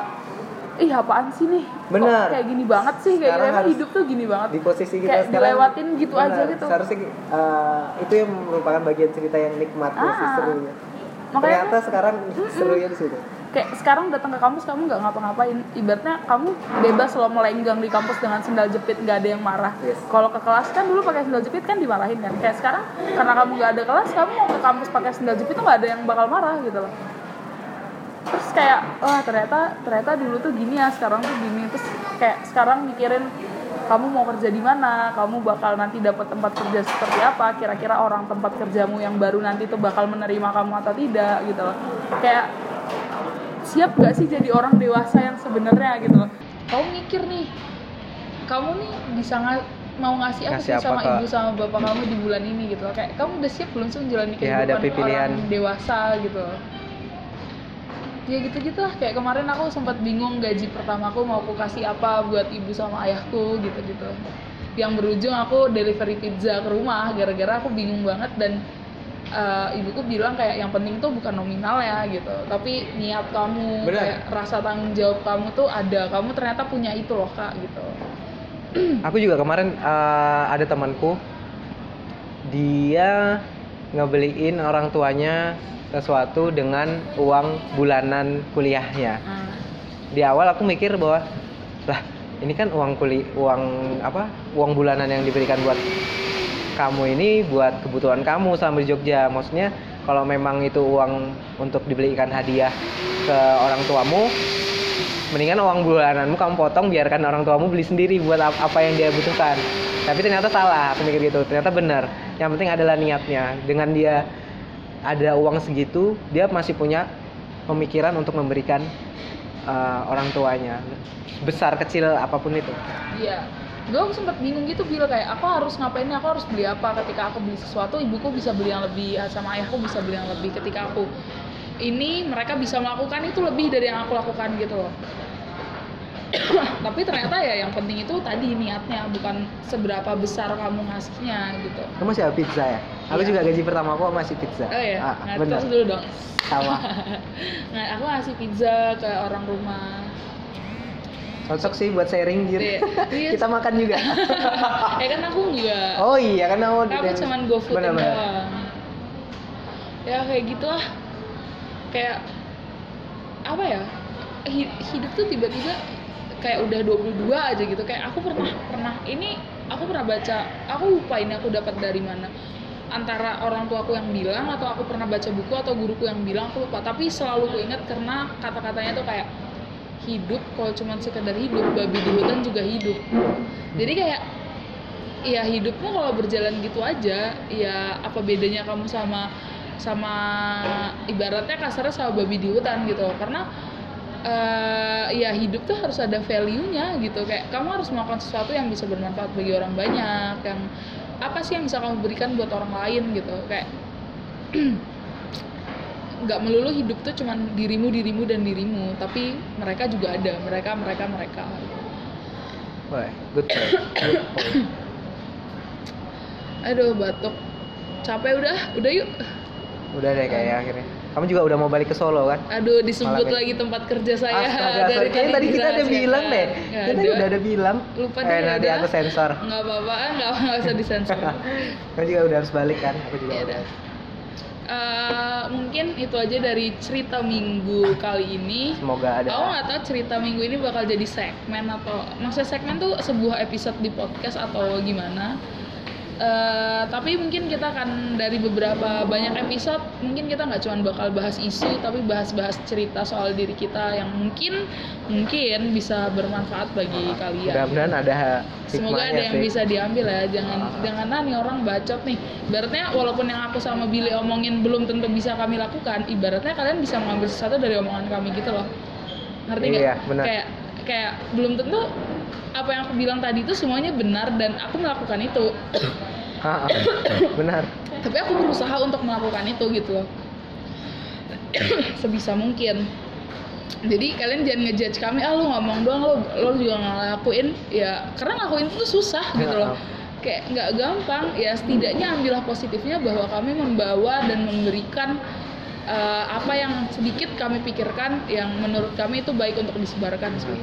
[SPEAKER 1] ih apaan sih nih? Kok
[SPEAKER 2] Bener.
[SPEAKER 1] kayak gini banget sih? Kayak emang hidup tuh gini banget.
[SPEAKER 2] di posisi kita
[SPEAKER 1] kayak
[SPEAKER 2] sekarang.
[SPEAKER 1] dilewatin gitu
[SPEAKER 2] benar,
[SPEAKER 1] aja gitu.
[SPEAKER 2] Seharusnya eh, itu yang merupakan bagian cerita yang nikmat
[SPEAKER 1] Ah.
[SPEAKER 2] sih serunya.
[SPEAKER 1] Makanya
[SPEAKER 2] ternyata sekarang serunya di situ
[SPEAKER 1] kayak sekarang datang ke kampus kamu nggak ngapa-ngapain. Ibaratnya kamu bebas lo melenggang di kampus dengan sendal jepit nggak ada yang marah.
[SPEAKER 2] Yes.
[SPEAKER 1] kalau ke kelas kan dulu pakai sendal jepit kan dimarahin kan. Kayak sekarang karena kamu nggak ada kelas kamu mau ke kampus pakai sendal jepit tuh nggak ada yang bakal marah gitu loh. Terus kayak wah ternyata ternyata dulu tuh gini ya sekarang tuh gini. Terus kayak sekarang mikirin kamu mau kerja di mana? Kamu bakal nanti dapat tempat kerja seperti apa? Kira-kira orang tempat kerjamu yang baru nanti tuh bakal menerima kamu atau tidak? Gitu loh. Kayak siap gak sih jadi orang dewasa yang sebenarnya gitu? Loh kamu mikir nih kamu nih bisa nga- mau ngasih apa sih sama
[SPEAKER 2] ke-
[SPEAKER 1] ibu sama bapak kamu di bulan ini gitu loh. Kayak kamu udah siap belum sih menjalani
[SPEAKER 2] Ya,
[SPEAKER 1] kehidupan
[SPEAKER 2] pilihan.
[SPEAKER 1] orang dewasa gitu loh? Ya gitu gitu lah kayak kemarin aku sempat bingung gaji pertamaku mau aku kasih apa buat ibu sama ayahku gitu gitu yang berujung aku delivery pizza ke rumah gara-gara aku bingung banget dan eh, ibuku bilang kayak yang penting tuh bukan nominal ya gitu. Tapi niat kamu
[SPEAKER 2] Benar.
[SPEAKER 1] kayak rasa tanggung jawab kamu tuh ada. Kamu ternyata punya itu loh kak gitu.
[SPEAKER 2] Aku juga kemarin eh, ada temanku. Dia ngebeliin orang tuanya sesuatu dengan uang bulanan kuliahnya.
[SPEAKER 1] Nah,
[SPEAKER 2] di awal aku mikir bahwa lah ini kan uang kuli uang apa uang bulanan yang diberikan buat kamu ini buat kebutuhan kamu selama di Jogja. Maksudnya kalau memang itu uang untuk dibelikan hadiah ke orang tuamu mendingan uang bulananmu kamu potong biarkan orang tuamu beli sendiri buat ap- apa yang dia butuhkan. Tapi ternyata salah aku mikir gitu. Ternyata benar. Yang penting adalah niatnya. Dengan dia ada uang segitu dia masih punya pemikiran untuk memberikan uh, orang tuanya. Besar kecil apa pun itu.
[SPEAKER 1] Iya. Gue sempet bingung gitu bil kayak aku harus ngapain aku harus beli apa ketika aku beli sesuatu? Ibuku bisa beli yang lebih sama ayahku bisa beli yang lebih ketika aku ini mereka bisa melakukan itu lebih dari yang aku lakukan gitu loh. Tapi ternyata ya yang penting itu tadi niatnya bukan seberapa besar kamu ngasihnya gitu.
[SPEAKER 2] Kamu masih ada pizza ya? Aku
[SPEAKER 1] Iya.
[SPEAKER 2] juga gaji pertama aku masih pizza.
[SPEAKER 1] Oh ya
[SPEAKER 2] ah,
[SPEAKER 1] nah, terus dulu dong.
[SPEAKER 2] Sama.
[SPEAKER 1] Nah aku ngasih pizza ke orang rumah
[SPEAKER 2] cocok sih buat sharing
[SPEAKER 1] Iya. Iya.
[SPEAKER 2] kita makan juga
[SPEAKER 1] ya kan aku enggak
[SPEAKER 2] oh iya kan kamu
[SPEAKER 1] Tapi cuman GoFood
[SPEAKER 2] benar benar
[SPEAKER 1] doang. Ya kayak gitulah. Kayak apa ya? hi- Hidup tuh tiba-tiba kayak udah 22 aja gitu. Kayak aku pernah pernah ini aku pernah baca, aku lupa ini aku dapat dari mana. Antara orang tuaku yang bilang atau aku pernah baca buku atau guruku yang bilang aku lupa. Tapi selalu ku ingat karena kata-katanya tuh kayak hidup kalau cuma sekedar hidup babi di hutan juga hidup. Jadi kayak ya hidupmu kalau berjalan gitu aja ya apa bedanya kamu sama sama ibaratnya kasarnya sama babi di hutan gitu. Karena eh, ya hidup tuh harus ada value-nya gitu. Kayak kamu harus melakukan sesuatu yang bisa bermanfaat bagi orang banyak yang apa sih yang bisa kamu berikan buat orang lain gitu. Kayak nggak melulu hidup tuh cuman dirimu dirimu dan dirimu tapi mereka juga ada mereka mereka mereka
[SPEAKER 2] Wah, good point. Good point.
[SPEAKER 1] aduh batuk capek udah udah yuk
[SPEAKER 2] udah deh kayaknya akhirnya kamu juga udah mau balik ke Solo kan
[SPEAKER 1] Aduh, disebut
[SPEAKER 2] Malam
[SPEAKER 1] lagi tempat kerja saya
[SPEAKER 2] Astaga. Kayaknya tadi kita ada bilang deh. Kita
[SPEAKER 1] ada.
[SPEAKER 2] udah ada bilang.
[SPEAKER 1] Lupa
[SPEAKER 2] eh,
[SPEAKER 1] deh,
[SPEAKER 2] nanti
[SPEAKER 1] ada.
[SPEAKER 2] aku sensor.
[SPEAKER 1] Nggak apa-apa, nggak, nggak usah disensor.
[SPEAKER 2] Kamu juga udah harus balik kan? Aku juga
[SPEAKER 1] Ya
[SPEAKER 2] udah.
[SPEAKER 1] Eh, mungkin itu aja dari cerita minggu kali ini.
[SPEAKER 2] Semoga ada.
[SPEAKER 1] Aku nggak tahu cerita minggu ini bakal jadi segmen atau maksudnya segmen tuh sebuah episode di podcast atau gimana. Eh, tapi mungkin kita akan dari beberapa banyak episode mungkin kita nggak cuma bakal bahas isu tapi bahas-bahas cerita soal diri kita yang mungkin mungkin bisa bermanfaat bagi kalian.
[SPEAKER 2] Mudah-mudahan ada
[SPEAKER 1] Semoga ada yang
[SPEAKER 2] sih.
[SPEAKER 1] bisa diambil ya. Jangan
[SPEAKER 2] Ah.
[SPEAKER 1] jangan ah, nih orang bacot nih. Ibaratnya walaupun yang aku sama Billy omongin belum tentu bisa kami lakukan, ibaratnya kalian bisa mengambil sesuatu dari omongan kami gitu loh. Ngerti nggak?
[SPEAKER 2] Iya, benar.
[SPEAKER 1] Kayak kayak belum tentu apa yang aku bilang tadi itu semuanya benar dan aku melakukan itu.
[SPEAKER 2] Ah, ah. Benar.
[SPEAKER 1] Tapi aku berusaha untuk melakukan itu gitu loh. Sebisa mungkin. Jadi kalian jangan ngejudge kami, ah lu ngomong doang, lo lo juga ngelakuin, ya karena ngelakuin itu susah gitu loh. Kayak nggak gampang, ya setidaknya ambillah positifnya bahwa kami membawa dan memberikan eh, apa yang sedikit kami pikirkan yang menurut kami itu baik untuk disebarkan sih.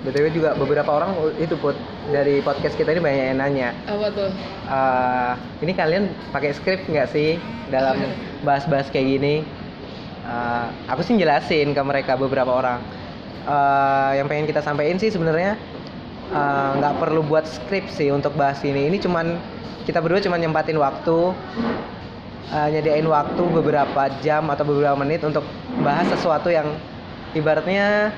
[SPEAKER 2] BTW juga beberapa orang itu put dari podcast kita ini banyak yang nanya.
[SPEAKER 1] Apa tuh?
[SPEAKER 2] eh, ini kalian pakai skrip nggak sih dalam bahas-bahas kayak gini? Eh, aku sih jelasin ke mereka beberapa orang. Eh, yang pengen kita sampaikan sih sebenarnya nggak perlu buat skrip sih untuk bahas ini. Ini cuman kita berdua cuman nyempatin waktu, eh, nyediain waktu beberapa jam atau beberapa menit untuk bahas sesuatu yang ibaratnya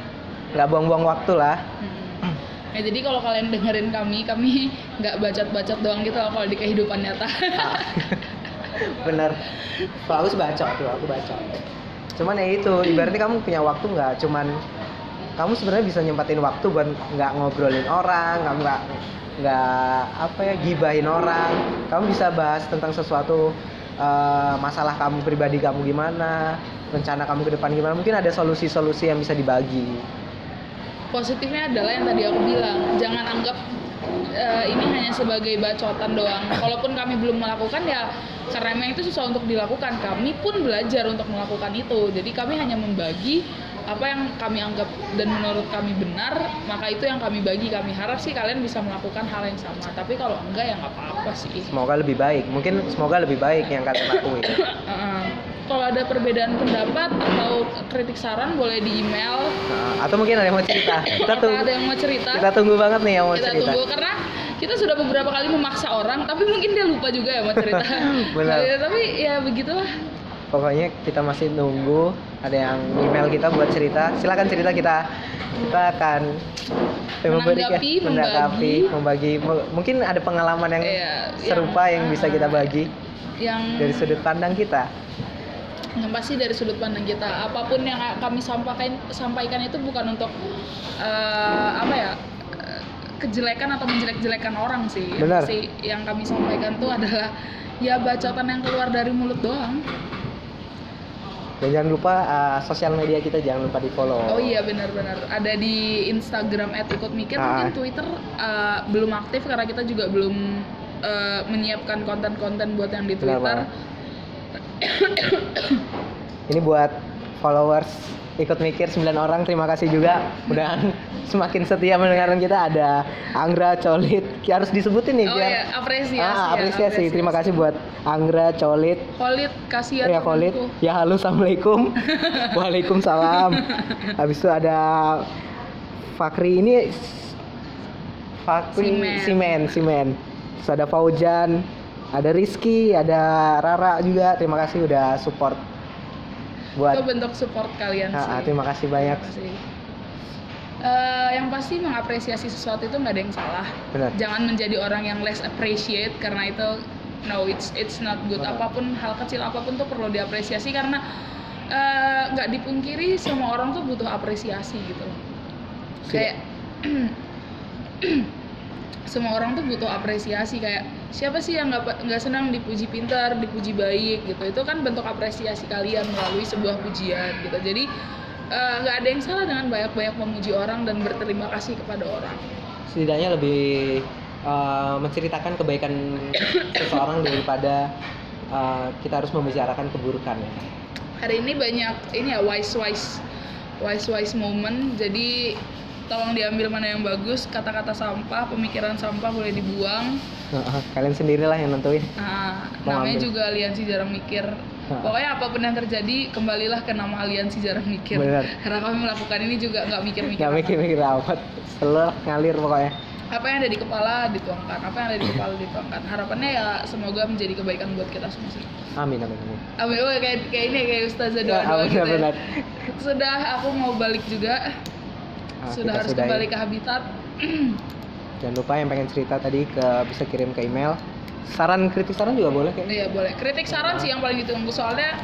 [SPEAKER 2] nggak buang-buang waktu lah.
[SPEAKER 1] Mm-mm. Ya jadi kalau kalian dengerin kami, kami nggak bacot-bacot doang gitu kalau di kehidupan nyata.
[SPEAKER 2] bener kalau aku bacot tuh aku bacot cuman ya itu ibaratnya kamu punya waktu nggak cuman kamu sebenarnya bisa nyempatin waktu buat nggak ngobrolin orang kamu nggak nggak apa ya gibahin orang kamu bisa bahas tentang sesuatu eh, masalah kamu pribadi kamu gimana rencana kamu ke depan gimana mungkin ada solusi-solusi yang bisa dibagi
[SPEAKER 1] Positifnya adalah yang tadi aku bilang, jangan anggap eh, ini hanya sebagai bacotan doang. Kalaupun kami belum melakukan ya karena memang itu susah untuk dilakukan. Kami pun belajar untuk melakukan itu. Jadi kami hanya membagi apa yang kami anggap dan menurut kami benar, maka itu yang kami bagi. Kami harap sih kalian bisa melakukan hal yang sama. Tapi kalau enggak ya nggak apa-apa sih.
[SPEAKER 2] semoga lebih baik mungkin semoga lebih baik yang kalian lakuin.
[SPEAKER 1] kalau ada perbedaan pendapat atau kritik saran boleh di email
[SPEAKER 2] Nah, atau mungkin ada yang mau cerita. Kita tunggu.
[SPEAKER 1] ada yang mau cerita
[SPEAKER 2] Kita tunggu banget nih yang mau
[SPEAKER 1] kita
[SPEAKER 2] cerita.
[SPEAKER 1] tunggu karena kita sudah beberapa kali memaksa orang tapi mungkin dia lupa juga ya mau cerita
[SPEAKER 2] Benar.
[SPEAKER 1] Ya, tapi ya begitulah
[SPEAKER 2] Pokoknya kita masih nunggu ada yang email kita buat cerita. Silakan cerita kita kita akan
[SPEAKER 1] Menanggapi,
[SPEAKER 2] menanggapi, membagi. M- Mungkin ada pengalaman yang
[SPEAKER 1] Iya,
[SPEAKER 2] serupa
[SPEAKER 1] yang-
[SPEAKER 2] yang, bisa kita bagi
[SPEAKER 1] yang
[SPEAKER 2] dari sudut pandang kita.
[SPEAKER 1] Yang pasti dari sudut pandang kita apa pun yang kami sampaikan sampaikan itu bukan untuk eh, apa ya kejelekan atau menjelek-jelekan orang sih
[SPEAKER 2] Benar.
[SPEAKER 1] pasti yang kami sampaikan tuh adalah ya bacotan yang keluar dari mulut doang
[SPEAKER 2] Dan jangan lupa uh, sosial media kita jangan lupa di follow.
[SPEAKER 1] oh iya benar-benar ada di Instagram @ikutmikir
[SPEAKER 2] Ah.
[SPEAKER 1] mungkin Twitter eh, belum aktif karena kita juga belum eh, menyiapkan konten-konten buat yang di Twitter
[SPEAKER 2] banget. Ini buat followers ikut mikir 9 orang terima kasih juga. Udah semakin setia mendengarkan kita. Ada Anggra Colit. Harus disebutin nih
[SPEAKER 1] oh
[SPEAKER 2] biar
[SPEAKER 1] iya apresiasi.
[SPEAKER 2] Ah,
[SPEAKER 1] ya,
[SPEAKER 2] apresiasi. terima kasih buat Anggra Colit.
[SPEAKER 1] Khalid kasihan
[SPEAKER 2] ya Colit. Ya halo assalamualaikum. Waalaikumsalam. Habis itu ada Fakri. Ini Fakri
[SPEAKER 1] Simen.
[SPEAKER 2] Simen Simen. Terus ada Faujan ada Rizky ada Rara juga. Terima kasih udah support buat
[SPEAKER 1] itu bentuk support kalian
[SPEAKER 2] Ah,
[SPEAKER 1] sih.
[SPEAKER 2] ah, terima kasih banyak.
[SPEAKER 1] Terima kasih. Eh, yang pasti mengapresiasi sesuatu itu nggak ada yang salah.
[SPEAKER 2] Benar.
[SPEAKER 1] Jangan menjadi orang yang less appreciate karena itu no it's it's not good.
[SPEAKER 2] Benar.
[SPEAKER 1] apa pun hal kecil apa pun tuh perlu diapresiasi karena eh, nggak dipungkiri semua orang tuh butuh apresiasi gitu. Loh kayak semua orang tuh butuh apresiasi kayak siapa sih yang nggak nggak senang dipuji pintar dipuji baik gitu? Itu kan bentuk apresiasi kalian melalui sebuah pujian gitu. Jadi eh, nggak ada yang salah dengan banyak-banyak memuji orang dan berterima kasih kepada orang.
[SPEAKER 2] Setidaknya lebih uh, menceritakan kebaikan seseorang daripada uh, kita harus membicarakan keburukan ya.
[SPEAKER 1] hari ini banyak ini ya wise wise wise wise moment. Jadi tolong diambil mana yang bagus kata-kata sampah pemikiran sampah boleh dibuang
[SPEAKER 2] Kalian sendirilah yang nentuin.
[SPEAKER 1] nah
[SPEAKER 2] Mau
[SPEAKER 1] namanya
[SPEAKER 2] ambil.
[SPEAKER 1] juga aliansi jarang mikir pokoknya apa pun yang terjadi kembalilah ke nama aliansi jarang mikir
[SPEAKER 2] Benar.
[SPEAKER 1] karena kami melakukan ini juga nggak mikir-mikir
[SPEAKER 2] Gak
[SPEAKER 1] apa.
[SPEAKER 2] mikir-mikir amat. Selalu ngalir pokoknya.
[SPEAKER 1] apa yang ada di kepala dituangkan apa yang ada di kepala dituangkan harapannya ya semoga menjadi kebaikan buat kita semua sih
[SPEAKER 2] Amin amin amin.
[SPEAKER 1] Amin, oh, kayak kayak ini kayak ustazah
[SPEAKER 2] Ya,
[SPEAKER 1] doa doa gitu ya. sudah aku mau balik juga
[SPEAKER 2] Ah,
[SPEAKER 1] sudah harus
[SPEAKER 2] sudahi.
[SPEAKER 1] kembali ke habitat
[SPEAKER 2] Jangan lupa yang pengen cerita tadi ke bisa kirim ke email. Saran kritik saran juga boleh kayak.
[SPEAKER 1] iya boleh kritik saran sih yang paling ditunggu soalnya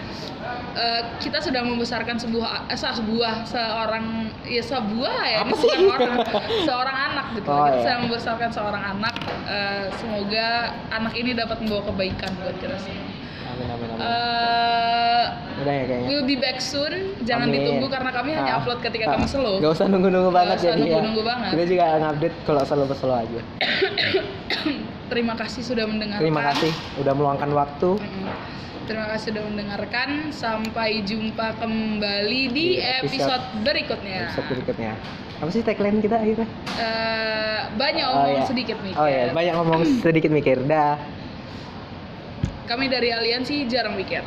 [SPEAKER 1] eh, kita sudah membesarkan sebuah eh, sebuah seorang ya sebuah ya
[SPEAKER 2] Apa
[SPEAKER 1] bukan
[SPEAKER 2] sih?
[SPEAKER 1] orang seorang anak gitu
[SPEAKER 2] Oh,
[SPEAKER 1] kita
[SPEAKER 2] iya.
[SPEAKER 1] sedang membesarkan seorang anak eh, semoga anak ini dapat membawa kebaikan buat kita semua
[SPEAKER 2] Amin amin amin.
[SPEAKER 1] Eh,
[SPEAKER 2] Udah ya kayaknya.
[SPEAKER 1] we'll be back soon jangan
[SPEAKER 2] Amin.
[SPEAKER 1] ditunggu karena kami hanya
[SPEAKER 2] Ah,
[SPEAKER 1] upload ketika
[SPEAKER 2] ah,
[SPEAKER 1] kami slow
[SPEAKER 2] Gak usah nunggu-nunggu banget
[SPEAKER 1] usah
[SPEAKER 2] jadi ya.
[SPEAKER 1] nunggu-nunggu banget.
[SPEAKER 2] Kita juga ngupdate kalau selalu-selalu aja.
[SPEAKER 1] terima kasih sudah mendengarkan
[SPEAKER 2] Terima kasih udah meluangkan waktu.
[SPEAKER 1] Terima kasih sudah mendengarkan. Sampai jumpa kembali di
[SPEAKER 2] Di episode-
[SPEAKER 1] episode berikutnya.
[SPEAKER 2] Episode berikutnya. Apa sih tagline kita akhirnya?
[SPEAKER 1] Eh, banyak
[SPEAKER 2] Oh,
[SPEAKER 1] omong
[SPEAKER 2] iya.
[SPEAKER 1] sedikit nih.
[SPEAKER 2] Oh ya, banyak ngomong sedikit mikir. Dah.
[SPEAKER 1] Kami dari Aliansi jarang mikir.